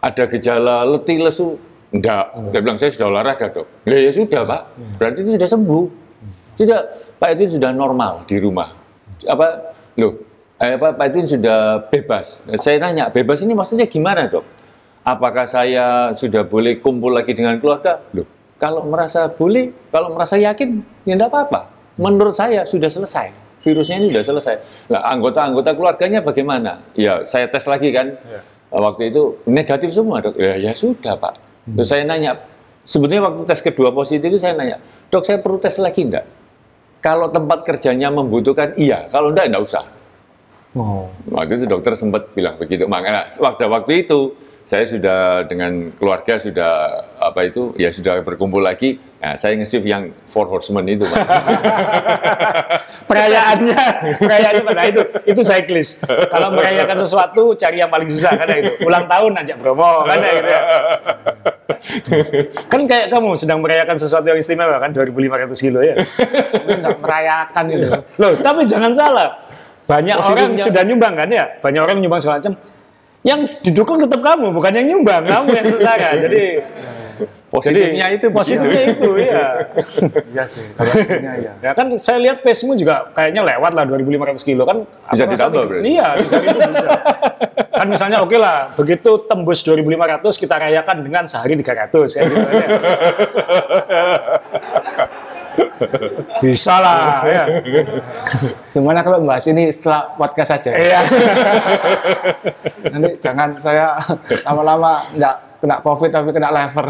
Ada gejala letih, lesu? Enggak. Dia bilang, saya sudah olahraga dok. Ya, ya sudah pak, berarti itu sudah sembuh. Sudah, Pak itu sudah normal di rumah. Apa, loh, eh, apa, Pak itu sudah bebas. Saya nanya, bebas ini maksudnya gimana dok? Apakah saya sudah boleh kumpul lagi dengan keluarga? Loh, kalau merasa boleh, kalau merasa yakin, ya enggak apa-apa. Menurut saya sudah selesai. Virusnya ini sudah selesai. Nah, anggota-anggota keluarganya bagaimana? Ya, saya tes lagi kan. Waktu itu negatif semua, dok. Ya, ya sudah, Pak. Terus saya nanya, sebetulnya waktu tes kedua positif itu saya nanya, dok saya perlu tes lagi enggak? Kalau tempat kerjanya membutuhkan, iya. Kalau enggak, enggak usah. Oh. Waktu itu dokter sempat bilang begitu. Makanya waktu waktu itu saya sudah dengan keluarga sudah apa itu ya sudah berkumpul lagi. Nah, saya nge-shift yang Four Horsemen itu, Pak. Perayaannya, perayaannya pada itu, itu cyclist. Kalau merayakan sesuatu, cari yang paling susah kan ya itu. Ulang tahun ajak promo kan gitu ya. Kan kayak kamu sedang merayakan sesuatu yang istimewa kan 2.500 kilo ya. Tapi nggak merayakan itu. Loh, tapi jangan salah. Banyak orang Positifnya- sudah nyumbang kan ya? Banyak orang nyumbang segala macam. Yang didukung tetap kamu, bukan yang nyumbang. Kamu yang sesara. Jadi Positifnya jadi, itu positifnya itu ya. Iya sih, iya. Ya kan saya lihat pace-mu juga kayaknya lewat lah 2.500 kilo kan. Bisa ditambah dikit- berarti? Iya, 3.000 bisa. kan misalnya oke lah, begitu tembus 2.500 kita rayakan dengan sehari 300 ya gitu kan ya. Bisa lah ya. Gimana kalau bahas ini setelah podcast saja? Iya. Nanti jangan saya lama-lama nggak kena covid tapi kena lever.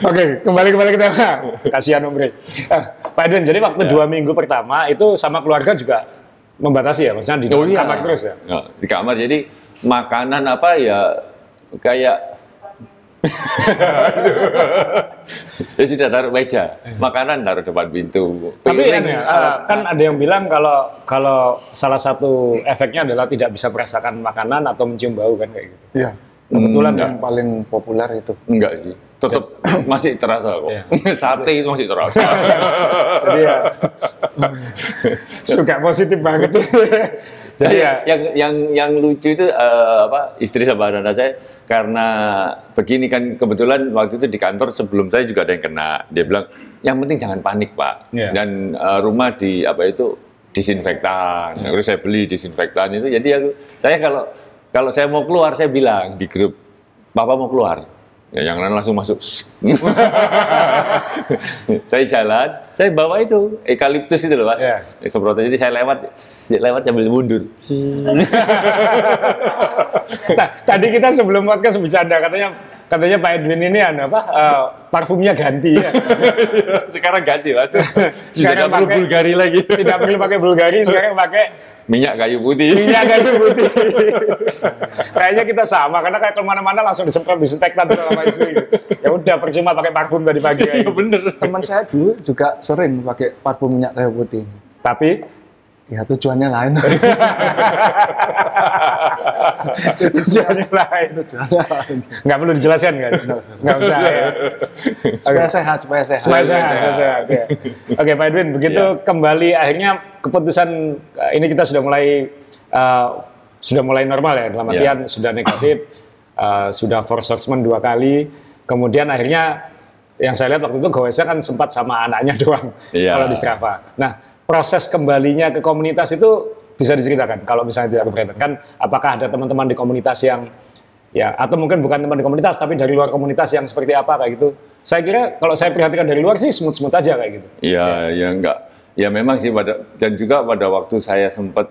Oke, kembali kembali ke tema. Kasihan Om Bre. Eh, Pak Edwin, jadi waktu Ya. dua minggu pertama itu sama keluarga juga membatasi ya, maksudnya di dalam Oh iya. kamar terus ya. Ya, di kamar jadi makanan apa ya kayak ya sudah taruh meja, makanan taruh depan pintu. Tapi Piring, alat- eh, kan ada yang bilang kalau kalau salah satu efeknya adalah tidak bisa merasakan makanan atau mencium bau kan kayak gitu. Iya. Kebetulan yang paling populer itu. enggak sih, tetap masih terasa kok. Iya. Sate itu masih terasa. Jadi ya suka positif banget. Jadi ya yang yang yang lucu itu eh, apa istri sama anak saya karena begini kan kebetulan waktu itu di kantor sebelum saya juga ada yang kena. Dia bilang yang penting jangan panik pak. Iya. dan eh, rumah di apa itu disinfektan. Terus saya beli disinfektan itu. Jadi aku saya kalau kalau saya mau keluar saya bilang di grup papa mau keluar Ya, yang lain langsung masuk. saya jalan, saya bawa itu eukaliptus itu loh mas. Iya. Semprotan. Jadi saya lewat, lewat sambil mundur. Nah, tadi kita sebelum podcast bercanda katanya katanya Pak Edwin ini anu apa eh, parfumnya ganti ya. Sekarang ganti mas. Sekarang nggak perlu pakai- Bulgari lagi. Tidak perlu pakai Bulgari, sekarang pakai Minyak kayu putih. minyak kayu putih. Kayaknya kita sama karena kayak ke mana-mana langsung disemprot disinfektan sama istri. Ya udah percuma pakai parfum tadi pagi. gitu. Bener. Teman saya dulu juga sering pakai parfum minyak kayu putih. Tapi Ya tujuannya lain. tujuannya lain. tujuannya lain. Nggak perlu dijelaskan kan? Nggak usah ya. Supaya sehat, supaya sehat. Supaya sehat, supaya sehat. Oke, Oke, Pak Edwin, begitu Ya. kembali akhirnya keputusan eh, ini kita sudah mulai eh, sudah mulai normal ya, dalam Ya. artian sudah negatif, eh, sudah force assessment dua kali, kemudian akhirnya yang saya lihat waktu itu gowesnya kan sempat sama anaknya doang Iya. kalau di Strava. Nah, proses kembalinya ke komunitas itu bisa diceritakan kalau misalnya tidak keberatan kan apakah ada teman-teman di komunitas yang ya atau mungkin bukan teman di komunitas tapi dari luar komunitas yang seperti apa kayak gitu saya kira kalau saya perhatikan dari luar sih smooth smooth aja kayak gitu Ya, ya enggak. Ya memang sih pada dan juga pada waktu saya sempat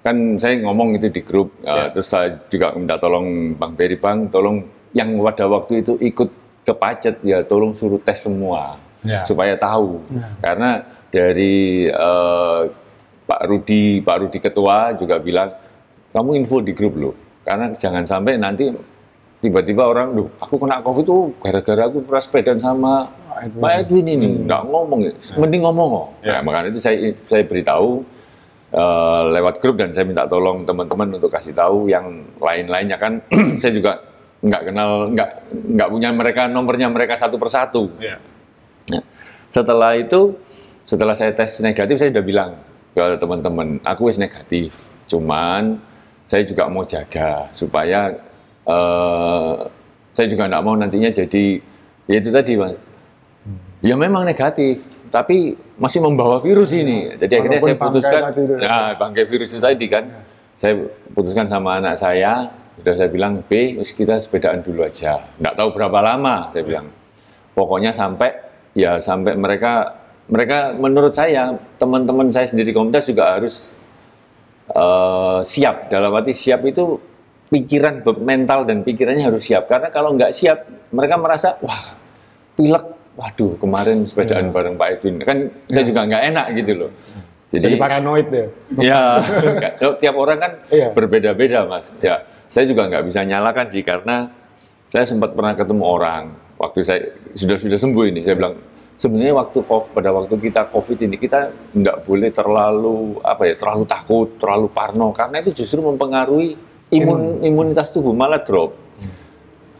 kan saya ngomong itu di grup, uh, terus saya juga minta tolong Bang Ferry Bang, tolong yang pada waktu itu ikut ke Pacet ya tolong suruh tes semua Ya. supaya tahu. Karena dari eh, Pak Rudi, Pak Rudi ketua juga bilang kamu info di grup loh, karena jangan sampai nanti tiba-tiba orang, duh aku kena covid tuh gara-gara aku pernah sepedaan sama Pak Edwin ini, nggak ngomong, ya. mending ngomong kok. Nah, makanya itu saya saya beritahu eh, lewat grup dan saya minta tolong teman-teman untuk kasih tahu yang lain-lainnya kan saya juga nggak kenal, nggak nggak punya mereka nomornya mereka satu persatu. Nah, setelah itu, setelah saya tes negatif, saya sudah bilang ke teman-teman, aku wis negatif. Cuman saya juga mau jaga supaya eh, saya juga nggak mau nantinya jadi ya itu tadi mas. Ya memang negatif, tapi masih membawa virus ini. Jadi akhirnya Walaupun saya bangkai putuskan, itu. nah bangkai virus itu tadi kan, saya putuskan sama anak saya, sudah saya bilang, B, kita sepedaan dulu aja. Nggak tahu berapa lama, saya bilang. Pokoknya sampai ya sampai mereka mereka menurut saya teman-teman saya sendiri di komunitas juga harus eh, siap. Dalam arti siap itu pikiran mental dan pikirannya harus siap. Karena kalau nggak siap mereka merasa wah pilek. Waduh kemarin sepedaan bareng Pak Edwin. Kan saya juga nggak enak gitu loh. Jadi, jadi, paranoid ya. Ya kalau tiap orang kan Iya. berbeda-beda mas. Ya saya juga nggak bisa nyalakan sih karena saya sempat pernah ketemu orang. Waktu saya sudah sudah sembuh ini saya bilang sebenarnya waktu COVID, pada waktu kita COVID ini kita nggak boleh terlalu apa ya terlalu takut terlalu parno. Karena itu justru mempengaruhi imun imunitas tubuh. Malah drop.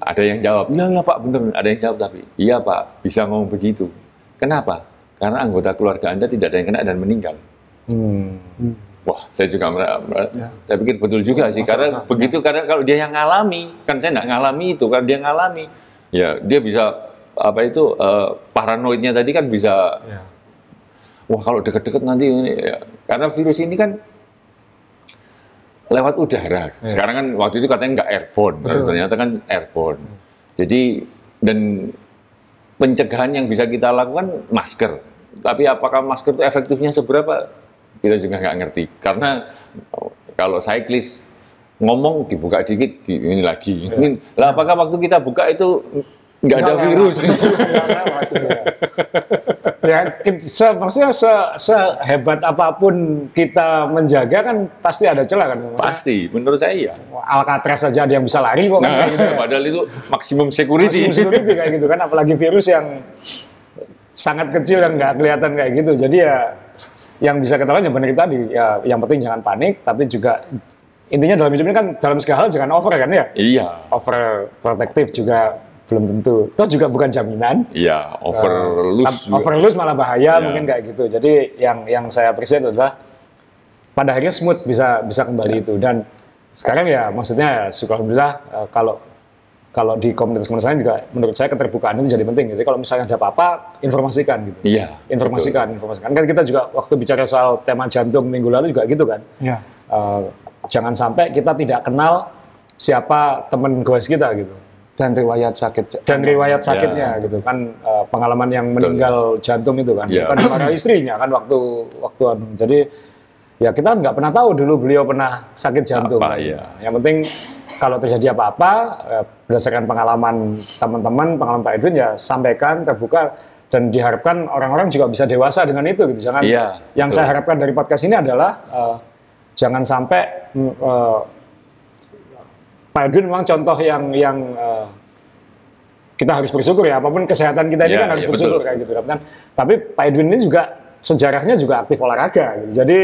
Ada yang jawab iya iya pak bener. Ada yang jawab tapi iya pak bisa ngomong begitu. Kenapa? Karena anggota keluarga anda tidak ada yang kena dan meninggal. Hmm. Wah, saya juga mer- mer- Ya. saya pikir betul juga sih. Masuk karena begitu karena kalau dia yang ngalami kan saya nggak ngalami itu kan dia ngalami ya dia bisa apa itu eh, paranoidnya tadi kan bisa Ya. wah kalau deket-deket nanti ini ya. karena virus ini kan lewat udara. Sekarang kan waktu itu katanya nggak airborne, Betul. ternyata kan airborne. Jadi dan pencegahan yang bisa kita lakukan masker. Tapi apakah masker itu efektifnya seberapa? Kita juga nggak ngerti. Karena kalau cyclist ngomong dibuka dikit di, ini lagi. Ini- Lah apakah waktu kita buka itu nggak ada lewat. virus? Nggak lewat, ya se, maksudnya se, sehebat apa pun kita menjaga kan pasti ada celah kan Maksudnya, Pasti, menurut saya iya. Alcatraz saja ada yang bisa lari kok Nah, gitu ya. padahal itu maksimum security. Masih security kayak gitu kan apalagi virus yang sangat kecil yang nggak kelihatan kayak gitu jadi ya yang bisa kita lakukan yang benar tadi ya yang penting jangan panik tapi juga intinya dalam hidup ini kan dalam segala hal jangan over kan ya Iya, over protektif juga belum tentu toh juga bukan jaminan iya, overloose. juga. overloose malah bahaya Ya. mungkin kayak gitu jadi yang yang saya appreciate adalah pada akhirnya smooth bisa bisa kembali itu dan sekarang ya maksudnya syukur alhamdulillah eh, kalau kalau di komunitas-komunitas lain juga menurut saya keterbukaan itu jadi penting. Jadi kalau misalnya ada apa-apa, informasikan gitu. Iya. Informasikan, informasikan. Kan kita juga waktu bicara soal tema jantung minggu lalu juga gitu kan. Iya. Eh, jangan sampai kita tidak kenal siapa teman goes kita gitu. Dan riwayat sakit dan riwayat Ya. sakitnya gitu kan eh, pengalaman yang meninggal jantung itu kan Ya. bukan dimarahi istrinya kan waktu waktu anu. jadi ya kita nggak pernah tahu dulu beliau pernah sakit jantung Apa, kan. ya. yang penting kalau terjadi apa-apa eh, berdasarkan pengalaman teman-teman pengalaman Pak Edwin ya sampaikan terbuka dan diharapkan orang-orang juga bisa dewasa dengan itu gitu jangan Iya, yang betul. saya harapkan dari podcast ini adalah eh, jangan sampai eh, Pak Edwin memang contoh yang yang eh, kita harus bersyukur ya apa pun kesehatan kita ini Ya, kan harus ya, bersyukur betul. kayak gitu kan. Tapi Pak Edwin ini juga sejarahnya juga aktif olahraga gitu. Jadi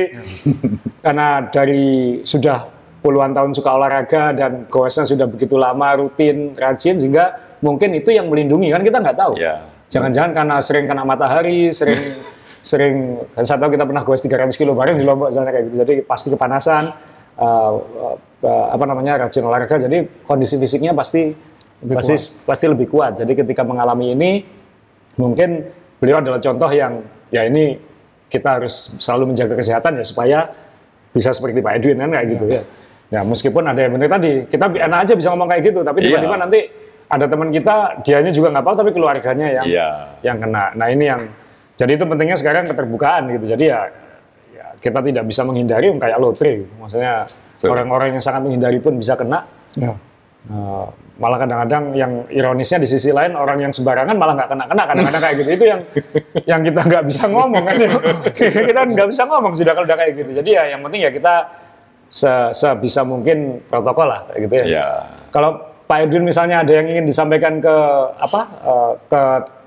karena dari sudah puluhan tahun suka olahraga dan goesnya sudah begitu lama rutin rajin sehingga mungkin itu yang melindungi kan kita nggak tahu. Ya. Jangan-jangan karena sering kena matahari, sering sering kan saya tahu kita pernah goes 300 kilo bareng di Lombok sana kayak gitu. Jadi pasti kepanasan eh, apa namanya rajin olahraga jadi kondisi fisiknya pasti pasti pasti lebih kuat. Jadi ketika mengalami ini mungkin beliau adalah contoh yang ya ini kita harus selalu menjaga kesehatan ya supaya bisa seperti Pak Edwin kan kayak gitu ya. Ya meskipun ada yang benar tadi kita enak aja bisa ngomong kayak gitu tapi Iya. tiba-tiba nanti ada teman kita dianya juga nggak apa tapi keluarganya yang Iya. yang kena. Nah ini yang jadi itu pentingnya sekarang keterbukaan gitu. Jadi ya, ya kita tidak bisa menghindari kayak lotre. Gitu. Maksudnya. Orang-orang yang sangat menghindari pun bisa kena. Ya. Eh, malah kadang-kadang yang ironisnya di sisi lain orang yang sembarangan malah nggak kena-kena kadang-kadang kayak gitu itu yang yang kita nggak bisa ngomong kan ya. kita nggak bisa ngomong sudah kalau udah kayak gitu jadi ya yang penting ya kita se- sebisa mungkin protokol lah kayak gitu ya. Ya. Kalau Pak Edwin misalnya ada yang ingin disampaikan ke apa eh, ke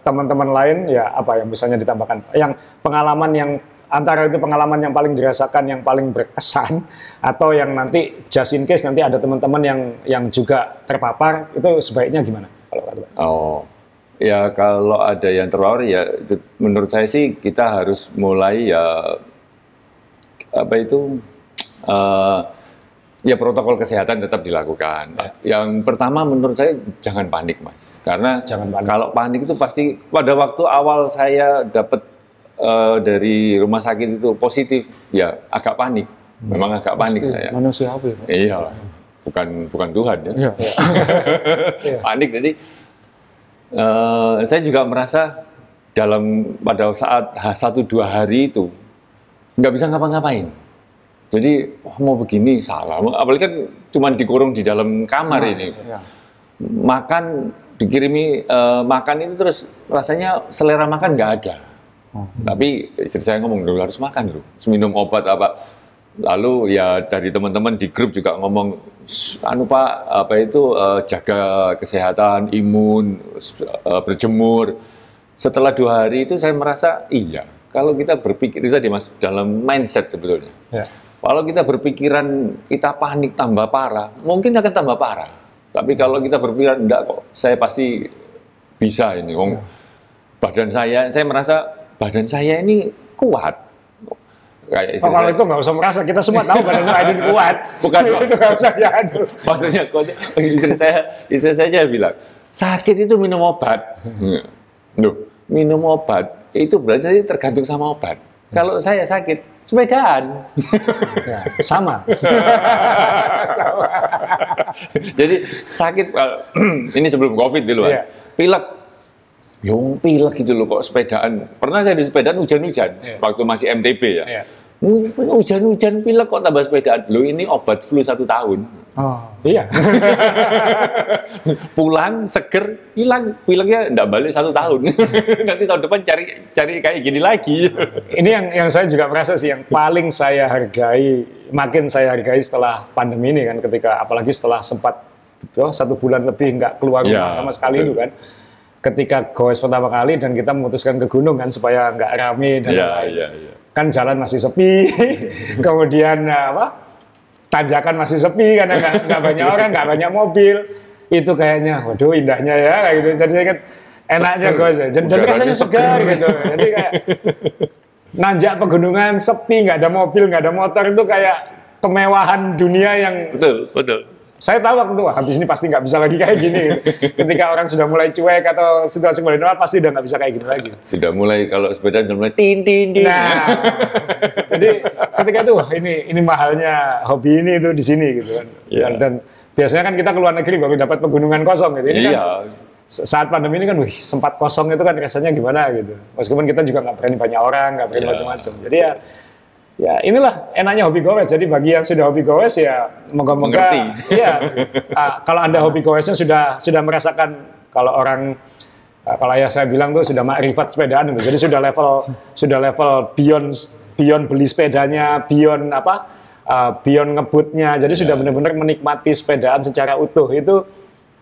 teman-teman lain ya apa yang misalnya ditambahkan yang pengalaman yang antara itu pengalaman yang paling dirasakan yang paling berkesan atau yang nanti just in case nanti ada teman-teman yang yang juga terpapar itu sebaiknya gimana kalau kata? Oh, ya kalau ada yang terpapar ya itu, menurut saya sih kita harus mulai ya apa itu eh, ya protokol kesehatan tetap dilakukan. Yang pertama menurut saya jangan panik mas, karena Jangan panik. kalau panik itu pasti pada waktu awal saya dapat eh, dari rumah sakit itu positif, ya agak panik, memang agak panik Pasti. saya. manusiawi Pak. Iya, bukan bukan Tuhan ya. Iya. panik. Jadi eh, saya juga merasa dalam pada saat satu dua hari itu nggak bisa ngapa-ngapain. Jadi wah, mau begini salah. Apalagi kan cuma dikurung di dalam kamar ini. Ya. makan dikirimi eh, makan itu terus rasanya selera makan nggak ada tapi istri saya ngomong dulu harus makan dulu Terus minum obat apa lalu ya dari teman-teman di grup juga ngomong "S- anu pak apa itu eh, jaga kesehatan imun eh, berjemur setelah dua hari itu saya merasa iya kalau kita berpikir itu tadi mas dalam mindset sebetulnya Ya. kalau kita berpikiran kita panik tambah parah, mungkin akan tambah parah. Tapi kalau kita berpikiran enggak kok, saya pasti bisa ini. Wong badan saya, saya merasa badan saya ini kuat. Kayak Oh, kalau saya- itu nggak usah merasa kita semua tahu badan Pak Edwin kuat Bukan, itu nggak usah diadu maksudnya istri saya, istri saya bilang sakit itu minum obat. Loh, minum obat itu berarti tergantung sama obat. Kalau saya sakit, sepedaan. ya, sama Jadi sakit kalau- ini sebelum covid dulu. Mas. Pilek. Yung pilek gitu loh kok sepedaan. Pernah saya di sepedaan hujan-hujan Iya. waktu masih MTB ya. Hmm, Hujan-hujan pilek kok tambah sepedaan. Loh ini obat flu satu tahun. Oh. iya Pulang seger hilang pileknya enggak balik satu tahun. Nanti tahun depan cari cari kayak gini lagi. ini yang yang saya juga merasa sih yang paling saya hargai makin saya hargai setelah pandemi ini kan ketika apalagi setelah sempat oh, satu bulan lebih nggak keluar rumah Ya, sama sekali betul. itu kan ketika goes pertama kali dan kita memutuskan ke gunung kan supaya nggak rame dan lain-lain. iya, iya. kan jalan masih sepi kemudian eh, apa tanjakan masih sepi karena nggak nggak banyak orang nggak banyak mobil itu kayaknya waduh indahnya ya kayak gitu jadi kan enaknya goes ya. dan, rasanya segar gitu jadi kayak nanjak pegunungan sepi nggak ada mobil nggak ada motor itu kayak kemewahan dunia yang Betul, betul. Saya tahu waktu itu wah, habis ini pasti nggak bisa lagi kayak gini ketika orang sudah mulai cuek atau situasi mulai normal pasti udah nggak bisa kayak gini lagi Sudah mulai kalau sepeda sudah mulai tin tin tin. Nah, jadi ketika itu wah ini ini mahalnya hobi ini itu di sini gitu kan. Iya. Dan, dan biasanya kan kita ke luar negeri baru dapat pegunungan kosong gitu. Ini kan Iya. saat pandemi ini kan, wih, sempat kosong itu kan rasanya gimana gitu. Meskipun kita juga nggak berani banyak orang, nggak berani Iya. macam-macam. Jadi ya, ya inilah enaknya hobi goes. Jadi bagi yang sudah hobi goes ya, moga-moga, Mengerti. iya. ah, kalau anda hobi goesnya sudah sudah merasakan kalau orang ah, kalau ayah saya bilang tuh sudah makrifat sepedaan gitu. Jadi sudah level sudah level beyond beyond beli sepedanya, beyond apa? ah, beyond ngebutnya. Jadi sudah benar-benar menikmati sepedaan secara utuh itu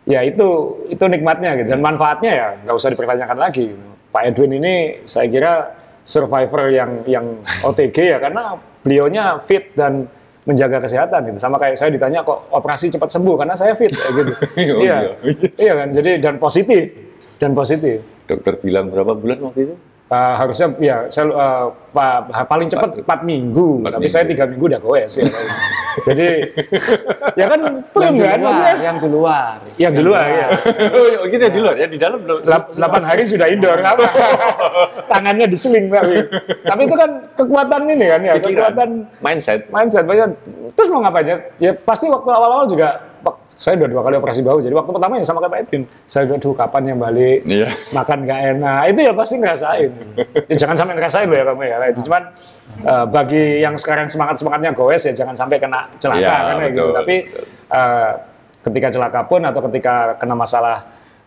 ya itu itu nikmatnya gitu dan manfaatnya ya nggak usah dipertanyakan lagi. Pak Edwin ini saya kira survivor yang yang OTG ya karena beliaunya fit dan menjaga kesehatan gitu. Sama kayak saya ditanya kok operasi cepat sembuh? Karena saya fit kayak gitu. Oh, iya. iya. iya kan? Jadi dan positif. Dan positif. Dokter bilang berapa bulan waktu itu? Uh, harusnya ya saya uh, pa- paling cepat 4 minggu, Empat tapi minggu. saya tiga minggu udah goes ya. Jadi ya kan yang belum di kan luar, maksudnya yang di luar. yang di luar ya. oh gitu ya di luar ya di dalam belum. Lap- 8 hari sudah indoor apa? Tangannya diseling tapi. Tapi itu kan kekuatan ini kan ya, Pikiran, kekuatan mindset. mindset banyak. Terus mau ngapain ya? Ya pasti waktu awal-awal juga saya udah dua kali operasi bahu. Jadi waktu pertama ya sama kayak Pak Edwin. Saya bilang, "Duh, kapan yang balik? Iya. Makan gak enak." Itu ya pasti ngerasain. ya jangan sampai ngerasain loh ya kamu ya. Itu cuman eh, bagi yang sekarang semangat-semangatnya goes ya jangan sampai kena celaka Iya, kan ya gitu. Tapi eh, ketika celaka pun atau ketika kena masalah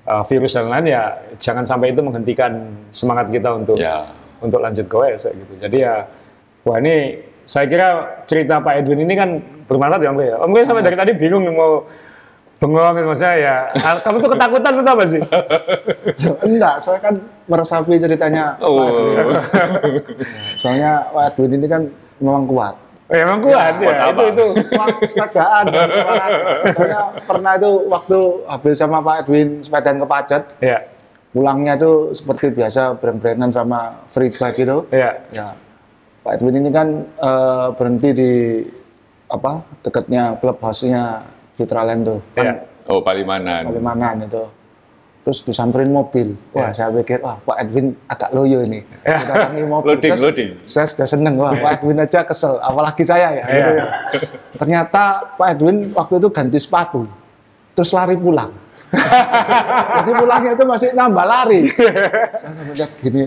eh, virus dan lain ya jangan sampai itu menghentikan semangat kita untuk Ya. untuk lanjut goes ya gitu. Jadi ya wah ini saya kira cerita Pak Edwin ini kan bermanfaat ya Om Rey ya. Om Rey sampai dari tadi bingung mau bengong gitu maksudnya ya. Ah, Kamu tuh ketakutan atau apa sih? Enggak, saya kan meresapi ceritanya Pak Oh. Edwin. Soalnya Pak Edwin ini kan memang kuat. Oh, ya, emang kuat ya. kuat itu apa? itu. Kuat sepedaan dan olahraga. Soalnya pernah itu waktu habis sama Pak Edwin sepedaan ke Pacet, Ya. pulangnya itu seperti biasa breng-brengan sama free bike itu. Ya. Ya, Pak Edwin ini kan eh, berhenti di apa dekatnya klub house-nya Citraland tuh, Ya. kan Oh Palimanan. Palimanan itu. Terus disamperin mobil. Wah, saya pikir, wah Pak Edwin agak loyo ini. Datangi mobil. Loading, Saya- loading. Saya sudah seneng, wah Pak Edwin aja kesel, apalagi saya ya. Ya. gitu ya. Ternyata Pak Edwin waktu itu ganti sepatu, terus lari pulang. Jadi pulangnya itu masih nambah lari. saya sampai lihat gini,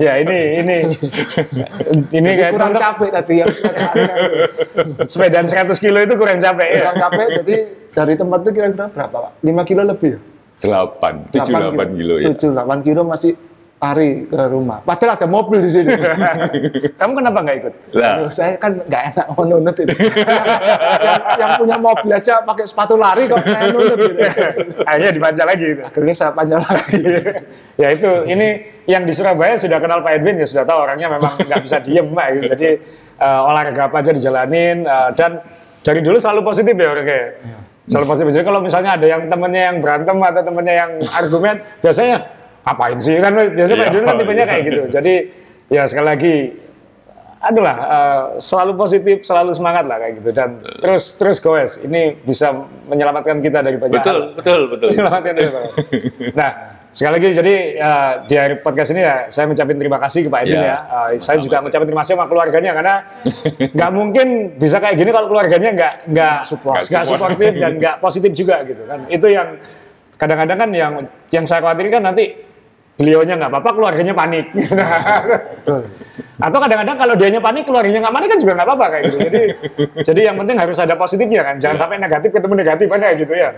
Ya ini ini ini jadi kayak kurang teman- capek tadi ya. sepedaannya. sepedaan 100 kilo itu kurang capek ya. kurang capek, jadi dari tempat itu kira-kira berapa Pak? 5 kilo lebih ya? Delapan, tujuh delapan kilo ya. 7 8 kilo masih lari ke rumah. Padahal ada mobil di sini. Kamu kenapa nggak ikut? Lah, Aduh, saya kan nggak enak mau nunut itu. yang, yang punya mobil aja pakai sepatu lari kok saya nunut gitu. Akhirnya dipanjang lagi gitu. Akhirnya saya panjang lagi. ya itu ini yang di Surabaya sudah kenal Pak Edwin ya sudah tahu orangnya memang nggak bisa diem Pak gitu. jadi eh, olahraga apa aja dijalanin eh, dan dari dulu selalu positif ya orangnya selalu positif jadi kalau misalnya ada yang temennya yang berantem atau temennya yang argumen biasanya apain sih kan biasanya Pak Iya, Edwin kan tipenya kayak gitu jadi ya sekali lagi adalah selalu positif selalu semangat lah kayak gitu dan terus terus goes ini bisa menyelamatkan kita dari banyak betul, hal. betul, betul. Menyelamatkan Pak. Nah, sekali lagi jadi uh, di akhir podcast ini ya saya mengucapkan terima kasih ke Pak Edwin Ya. ya. Uh, saya juga mengucapkan terima kasih sama keluarganya karena nggak mungkin bisa kayak gini kalau keluarganya nggak nggak support. nggak suportif dan nggak positif juga gitu kan. Itu yang kadang-kadang kan yang yang saya khawatirkan nanti beliaunya nggak apa-apa, keluarganya panik. Betul. Atau kadang-kadang kalau dianya panik, keluarganya nggak panik kan juga nggak apa-apa kayak gitu. Jadi, jadi yang penting harus ada positifnya kan. Jangan sampai negatif ketemu negatif kan kayak gitu ya.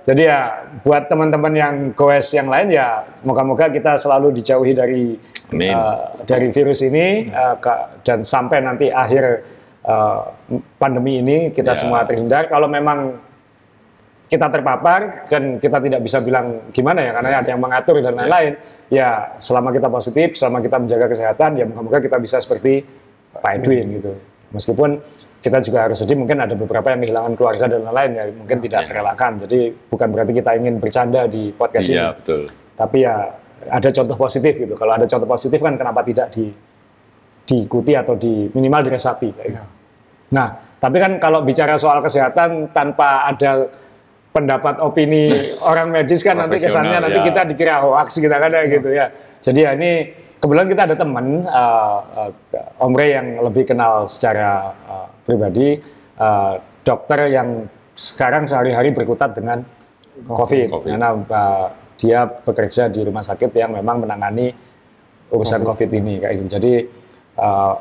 Jadi ya buat teman-teman yang goes yang lain ya moga-moga kita selalu dijauhi dari Amin. eh, dari virus ini ka- dan sampai nanti akhir eh, pandemi ini kita Ya. semua terhindar. Kalau memang kita terpapar dan kita tidak bisa bilang gimana ya karena ada yang mengatur dan lain-lain ya selama kita positif selama kita menjaga kesehatan ya moga-moga kita bisa seperti Pak Edwin gitu. Meskipun kita juga harus sedih mungkin ada beberapa yang kehilangan keluarga dan lain-lain ya mungkin tidak terelakkan. Jadi bukan berarti kita ingin bercanda di podcast ini. Iya, betul. tapi ya ada contoh positif gitu. Kalau ada contoh positif kan kenapa tidak di diikuti atau di minimal diresapi gitu. Nah, tapi kan kalau bicara soal kesehatan tanpa ada pendapat opini orang medis kan nanti kesannya Profesional, nanti ya. kita dikira hoax kita kan ya gitu ya. Jadi ya ini kebetulan kita ada teman uh, uh, Om Rey yang lebih kenal secara uh, pribadi uh, dokter yang sekarang sehari-hari berkutat dengan COVID, COVID. karena uh, dia bekerja di rumah sakit yang memang menangani urusan COVID, ini kayak gitu. Jadi uh,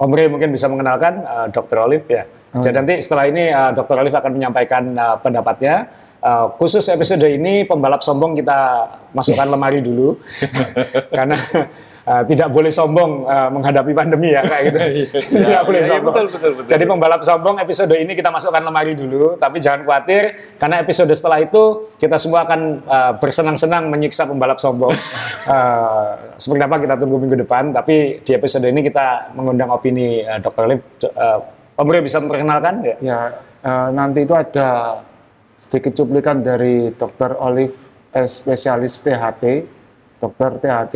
Om Rey mungkin bisa mengenalkan uh, Dr. Olive ya. Jadi nanti setelah ini uh, Dr. Olive akan menyampaikan uh, pendapatnya. Uh, khusus episode ini pembalap sombong kita masukkan lemari dulu karena uh, tidak boleh sombong uh, menghadapi pandemi ya kayak gitu. tidak boleh iya, iya, sombong. betul, betul, betul. Jadi pembalap sombong episode ini kita masukkan lemari dulu, tapi jangan khawatir karena episode setelah itu kita semua akan uh, bersenang-senang menyiksa pembalap sombong. Uh, seperti apa kita tunggu minggu depan, tapi di episode ini kita mengundang opini uh, Dr. Lip. Uh, Om Rey bisa memperkenalkan ya? Ya, eh, nanti itu ada sedikit cuplikan dari Dr. Olive S. spesialis THT. Dr. THT,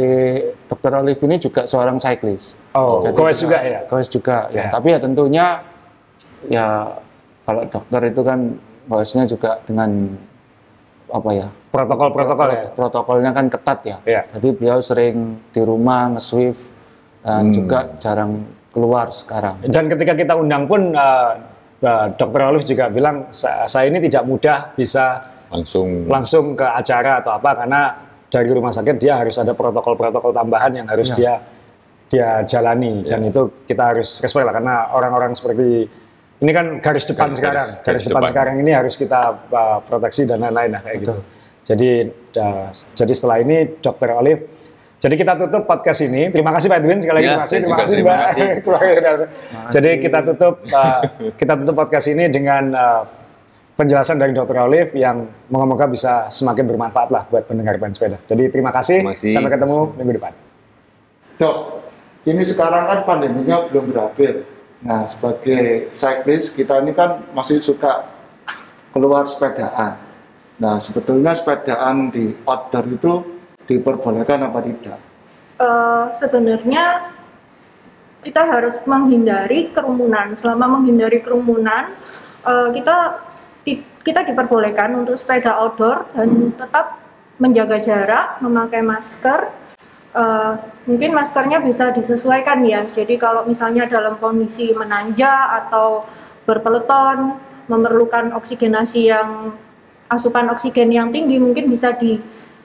Dr. Olive ini juga seorang cyclist. Oh, Jadi kita- juga ya? Goes juga, ya. Ya. Tapi ya tentunya, ya kalau dokter itu kan goesnya juga dengan apa ya? Protokol-protokol ya? Protokolnya kan ketat ya. Iya. Jadi beliau sering di rumah nge-swift dan Hmm. juga jarang keluar sekarang. Dan ketika kita undang pun uh, uh, Dr. Olive juga bilang "Sa- saya ini tidak mudah bisa langsung langsung ke acara atau apa karena dari rumah sakit dia harus ada protokol-protokol tambahan yang harus Ya. dia dia jalani dan itu kita harus respect lah karena orang-orang seperti ini kan garis depan Garis- sekarang garis- garis, depan depan. sekarang ini harus kita uh, proteksi dan lain-lain lah kayak gitu jadi uh, jadi setelah ini Dr. Olive jadi kita tutup podcast ini. Terima kasih Pak Edwin sekali lagi. Ya, terima kasih. Terima kasih terima Mbak. kasih. Keluarga. Jadi kita tutup uh, kita tutup podcast ini dengan uh, penjelasan dari Dr. Olive yang moga-moga bisa semakin bermanfaat lah buat pendengar ban sepeda. Jadi terima kasih. Terima kasih. Sampai ketemu minggu depan. Dok, ini sekarang kan pandeminya belum berakhir. Nah, sebagai cyclist kita ini kan masih suka keluar sepedaan. Nah, sebetulnya sepedaan di outdoor itu diperbolehkan apa tidak? Eh, sebenarnya kita harus menghindari kerumunan. Selama menghindari kerumunan, eh, kita di- kita diperbolehkan untuk sepeda outdoor dan tetap menjaga jarak, memakai masker. Eh, mungkin maskernya bisa disesuaikan ya. Jadi kalau misalnya dalam kondisi menanjak atau berpeleton, memerlukan oksigenasi yang asupan oksigen yang tinggi, mungkin bisa di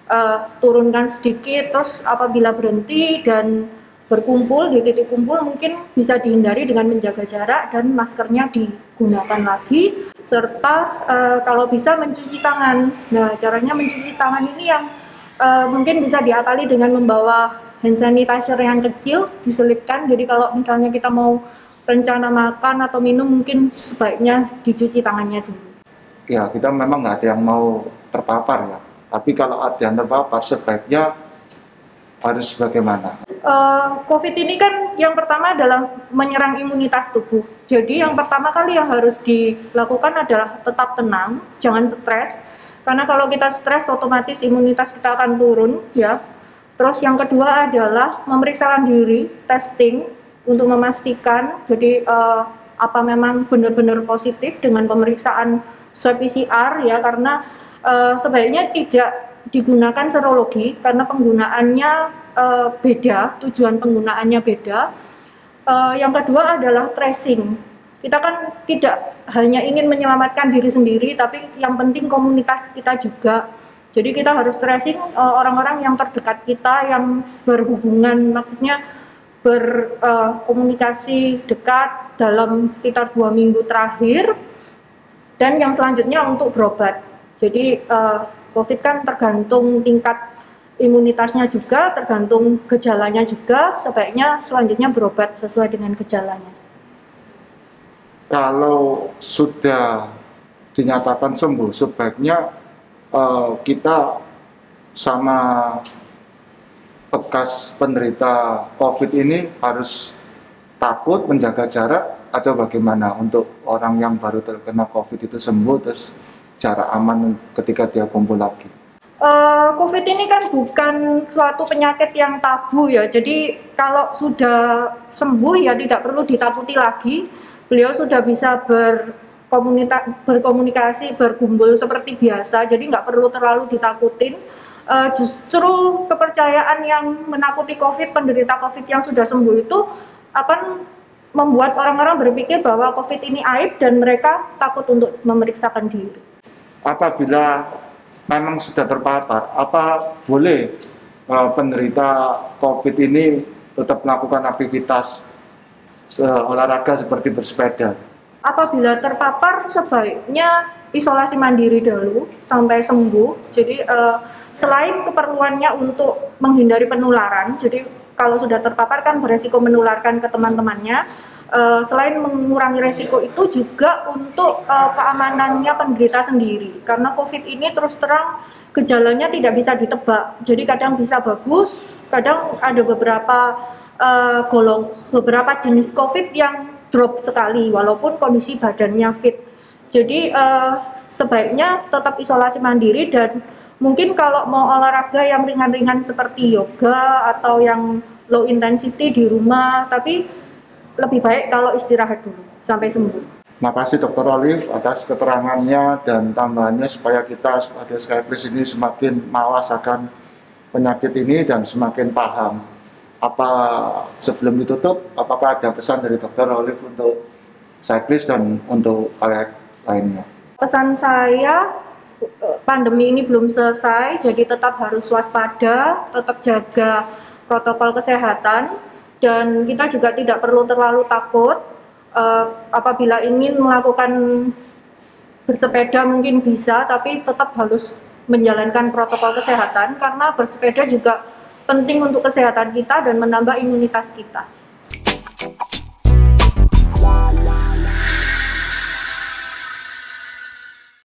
eh, turunkan sedikit terus apabila berhenti dan berkumpul di titik kumpul mungkin bisa dihindari dengan menjaga jarak dan maskernya digunakan lagi serta eh, kalau bisa mencuci tangan. Nah, caranya mencuci tangan ini yang eh, mungkin bisa diakali dengan membawa hand sanitizer yang kecil diselipkan. Jadi kalau misalnya kita mau rencana makan atau minum mungkin sebaiknya dicuci tangannya dulu. Ya, kita memang nggak ada yang mau terpapar ya. Tapi kalau ada yang terpapar, sebaiknya harus bagaimana? Eh, COVID ini kan yang pertama adalah menyerang imunitas tubuh. Jadi yang pertama kali yang harus dilakukan adalah tetap tenang, jangan stres. Karena kalau kita stres otomatis imunitas kita akan turun ya. Terus yang kedua adalah memeriksakan diri, testing untuk memastikan jadi eh, apa memang benar-benar positif dengan pemeriksaan swab PCR ya karena eh, sebaiknya tidak digunakan serologi karena penggunaannya eh, beda, tujuan penggunaannya beda. Eh, yang kedua adalah tracing. Kita kan tidak hanya ingin menyelamatkan diri sendiri, tapi yang penting komunitas kita juga. Jadi kita harus tracing eh, orang-orang yang terdekat kita, yang berhubungan, maksudnya berkomunikasi dekat dalam sekitar dua minggu terakhir. Dan yang selanjutnya untuk berobat. Jadi eh, COVID kan tergantung tingkat imunitasnya juga, tergantung gejalanya juga. Sebaiknya selanjutnya berobat sesuai dengan gejalanya. Kalau sudah dinyatakan sembuh, sebaiknya eh, kita sama bekas penderita COVID ini harus takut menjaga jarak atau bagaimana untuk orang yang baru terkena COVID itu sembuh terus jarak aman ketika dia kumpul lagi. Eh, COVID ini kan bukan suatu penyakit yang tabu ya. Jadi kalau sudah sembuh ya tidak perlu ditakuti lagi. Beliau sudah bisa berkomunikasi, bergumpul seperti biasa. Jadi nggak perlu terlalu ditakutin. Eh, justru kepercayaan yang menakuti COVID, penderita COVID yang sudah sembuh itu akan membuat orang-orang berpikir bahwa COVID ini aib dan mereka takut untuk memeriksakan diri. Apabila memang sudah terpapar, apa boleh uh, penderita COVID ini tetap melakukan aktivitas uh, olahraga seperti bersepeda? Apabila terpapar sebaiknya isolasi mandiri dulu sampai sembuh. Jadi uh, selain keperluannya untuk menghindari penularan, jadi kalau sudah terpapar kan beresiko menularkan ke teman-temannya. Uh, selain mengurangi resiko itu juga untuk uh, keamanannya penderita sendiri. Karena COVID ini terus terang gejalanya tidak bisa ditebak. Jadi kadang bisa bagus kadang ada beberapa uh, golong beberapa jenis COVID yang drop sekali walaupun kondisi badannya fit. Jadi uh, sebaiknya tetap isolasi mandiri dan mungkin kalau mau olahraga yang ringan-ringan seperti yoga atau yang low intensity di rumah, tapi lebih baik kalau istirahat dulu sampai sembuh. Makasih Dokter Olive atas keterangannya dan tambahannya supaya kita sebagai Skypris ini semakin mawas akan penyakit ini dan semakin paham. Apa sebelum ditutup, apakah ada pesan dari Dokter Olive untuk Cyclist dan untuk kalian lainnya? Pesan saya pandemi ini belum selesai, jadi tetap harus waspada, tetap jaga protokol kesehatan dan kita juga tidak perlu terlalu takut uh, apabila ingin melakukan bersepeda mungkin bisa tapi tetap harus menjalankan protokol kesehatan karena bersepeda juga penting untuk kesehatan kita dan menambah imunitas kita.